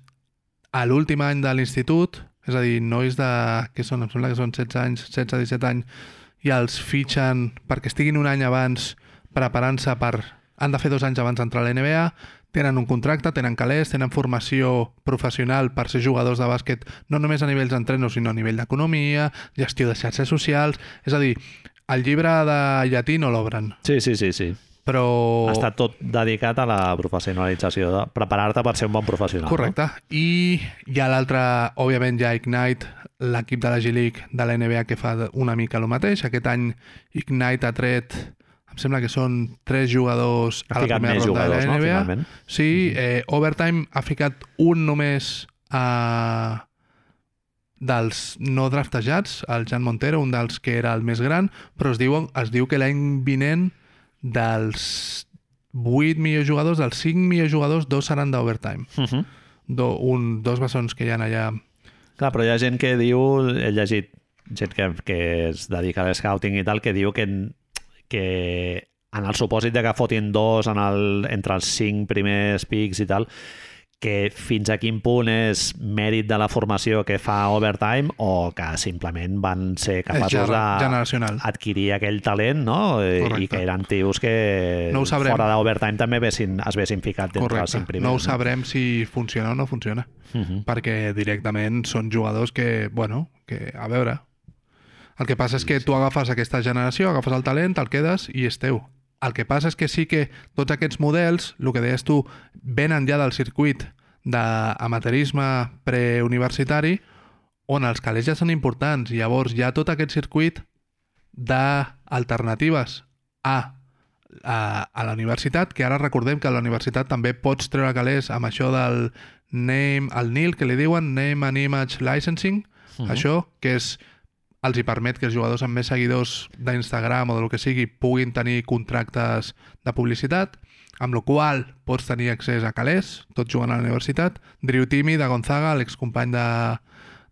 a l'últim any de l'institut, és a dir, nois de, que són, em sembla que són 16 anys, 16-17 anys, i els fitxen perquè estiguin un any abans preparant-se per... Han de fer dos anys abans d'entrar a la NBA, tenen un contracte, tenen calés, tenen formació professional per ser jugadors de bàsquet no només a nivells d'entrenos, sinó a nivell d'economia, gestió de xarxes socials... És a dir, el llibre de llatí no l'obren, Sí, sí, sí, sí. però... Està tot dedicat a la professionalització, de preparar-te per ser un bon professional. Correcte. I hi ha l'altre, òbviament, ja Ignite, l'equip de la G-League de la NBA que fa una mica el mateix. Aquest any Ignite ha tret, em sembla que són tres jugadors No? Ha a la primera ronda de la no? NBA. Finalment. Sí, eh, Overtime ha ficat un només a dels no draftejats, el Jan Montero, un dels que era el més gran, però es diu, es diu que l'any vinent dels 8 millors jugadors, dels 5 millors jugadors, dos seran d'Overtime. Uh -huh. Do, un, dos bessons que hi ha allà. Clar, però hi ha gent que diu, he llegit gent que, que es dedica a l'escouting i tal, que diu que, que en el supòsit de que fotin dos en el, entre els cinc primers pics i tal, que fins a quin punt és mèrit de la formació que fa Overtime o que simplement van ser capaços gener- de generacional. adquirir aquell talent, no? I- I Correcte. que eren tios que No fora d'Overtime també vessin, es vessin ficat d'entre els Correcte. cinc primers. No ho sabrem si funciona o no funciona, Uh -huh. perquè directament són jugadors que, bueno, que a veure... El que passa és que tu agafes aquesta generació, agafes el talent, te'l quedes i és teu. El que passa és que sí que tots aquests models, el que deies tu, venen ja del circuit d'amateurisme preuniversitari on els calés ja són importants. Llavors hi ha tot aquest circuit d'alternatives a, a, a la universitat, que ara recordem que a la universitat també pots treure calés amb això del name, el NIL, que li diuen Name and Image Licensing, Mhm. això, que és els hi permet que els jugadors amb més seguidors d'Instagram o del que sigui puguin tenir contractes de publicitat, amb la qual pots tenir accés a calés, tot jugant a la universitat. Drew Timmy, de Gonzaga, l'excompany de,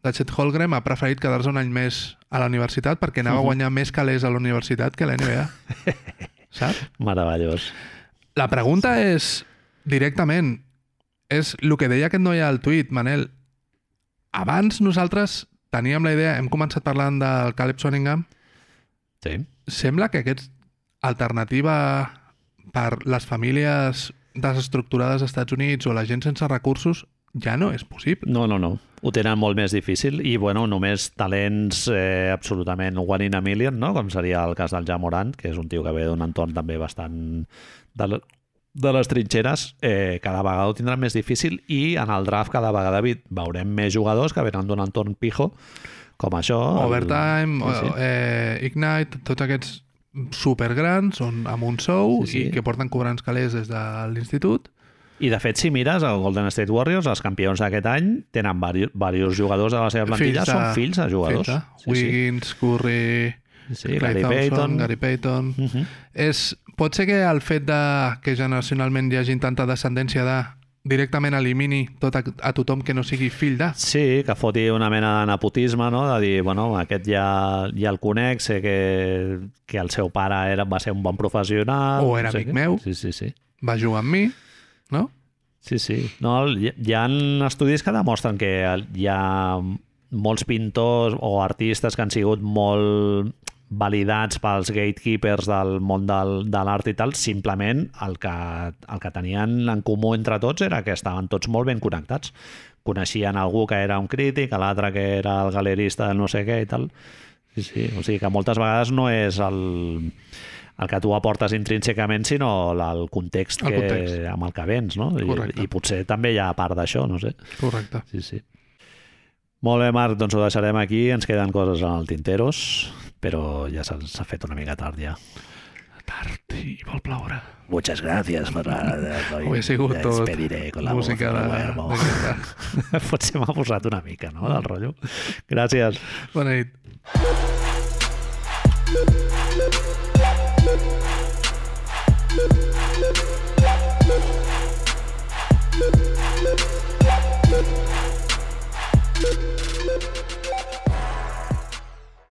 de Chet Holmgren, ha preferit quedar-se un any més a la universitat perquè anava a guanyar més calés a la universitat que a la NBA. Saps? Meravellós. La pregunta és, directament, és el que deia aquest noi al tuit, Manel. Abans nosaltres teníem la idea, hem començat parlant del Caleb Swanningham, Sí. sembla que aquest alternativa per les famílies desestructurades als Estats Units o la gent sense recursos ja no és possible. No, no, no. Ho tenen molt més difícil i, bueno, només talents eh, absolutament one in a million, no? Com seria el cas del Jamorant, que és un tio que ve d'un entorn també bastant de, de les trinxeres, eh, cada vegada ho tindran més difícil i en el draft cada vegada veurem més jugadors que venen d'un entorn pijo com això. el- Overtime, Sí, sí. o- eh, Ignite, tots aquests supergrans on, amb un sou Sí, sí. i que porten cobrant calés des de l'institut I de fet, si mires el Golden State Warriors, els campions d'aquest any tenen diversos jugadors de la seva plantilla, són fills de jugadors. Fills de Sí, sí. Wiggins, Curry, Sí, Klay Gary Thompson, Payton. Gary Payton. Uh -huh. És, pot ser que el fet de que generacionalment hi hagi tanta descendència de directament elimini tot a, a tothom que no sigui fill de. Sí, que foti una mena de nepotisme, no? de dir, bueno, aquest ja, ja el conec, sé que, que el seu pare era, va ser un bon professional. O era no sé amic què. meu. Sí, sí, sí. Va jugar amb mi, no? Sí, sí. No, hi, hi ha estudis que demostren que hi ha molts pintors o artistes que han sigut molt validats pels gatekeepers del món del, de l'art i tal, simplement el que, el que tenien en comú entre tots era que estaven tots molt ben connectats. Coneixien algú que era un crític, l'altre que era el galerista del no sé què i tal. Sí, sí, o sigui que moltes vegades no és el, el que tu aportes intrínsecament, sinó el context, El que, context. amb el que vens, no? Correcte. I, I potser també hi ha part d'això, no sé. Correcte. Sí, sí. Molt bé, Marc, doncs ho deixarem aquí. Ens queden coses en el Tinteros, però ja s'ha fet una mica tard ja. Tard i vol ploure. Muchas gracias por la... Avui ha sigut ya tot despediré con la música de, de... Potser m'ha posat una mica, no?, del rotllo. Gràcies. Bona nit.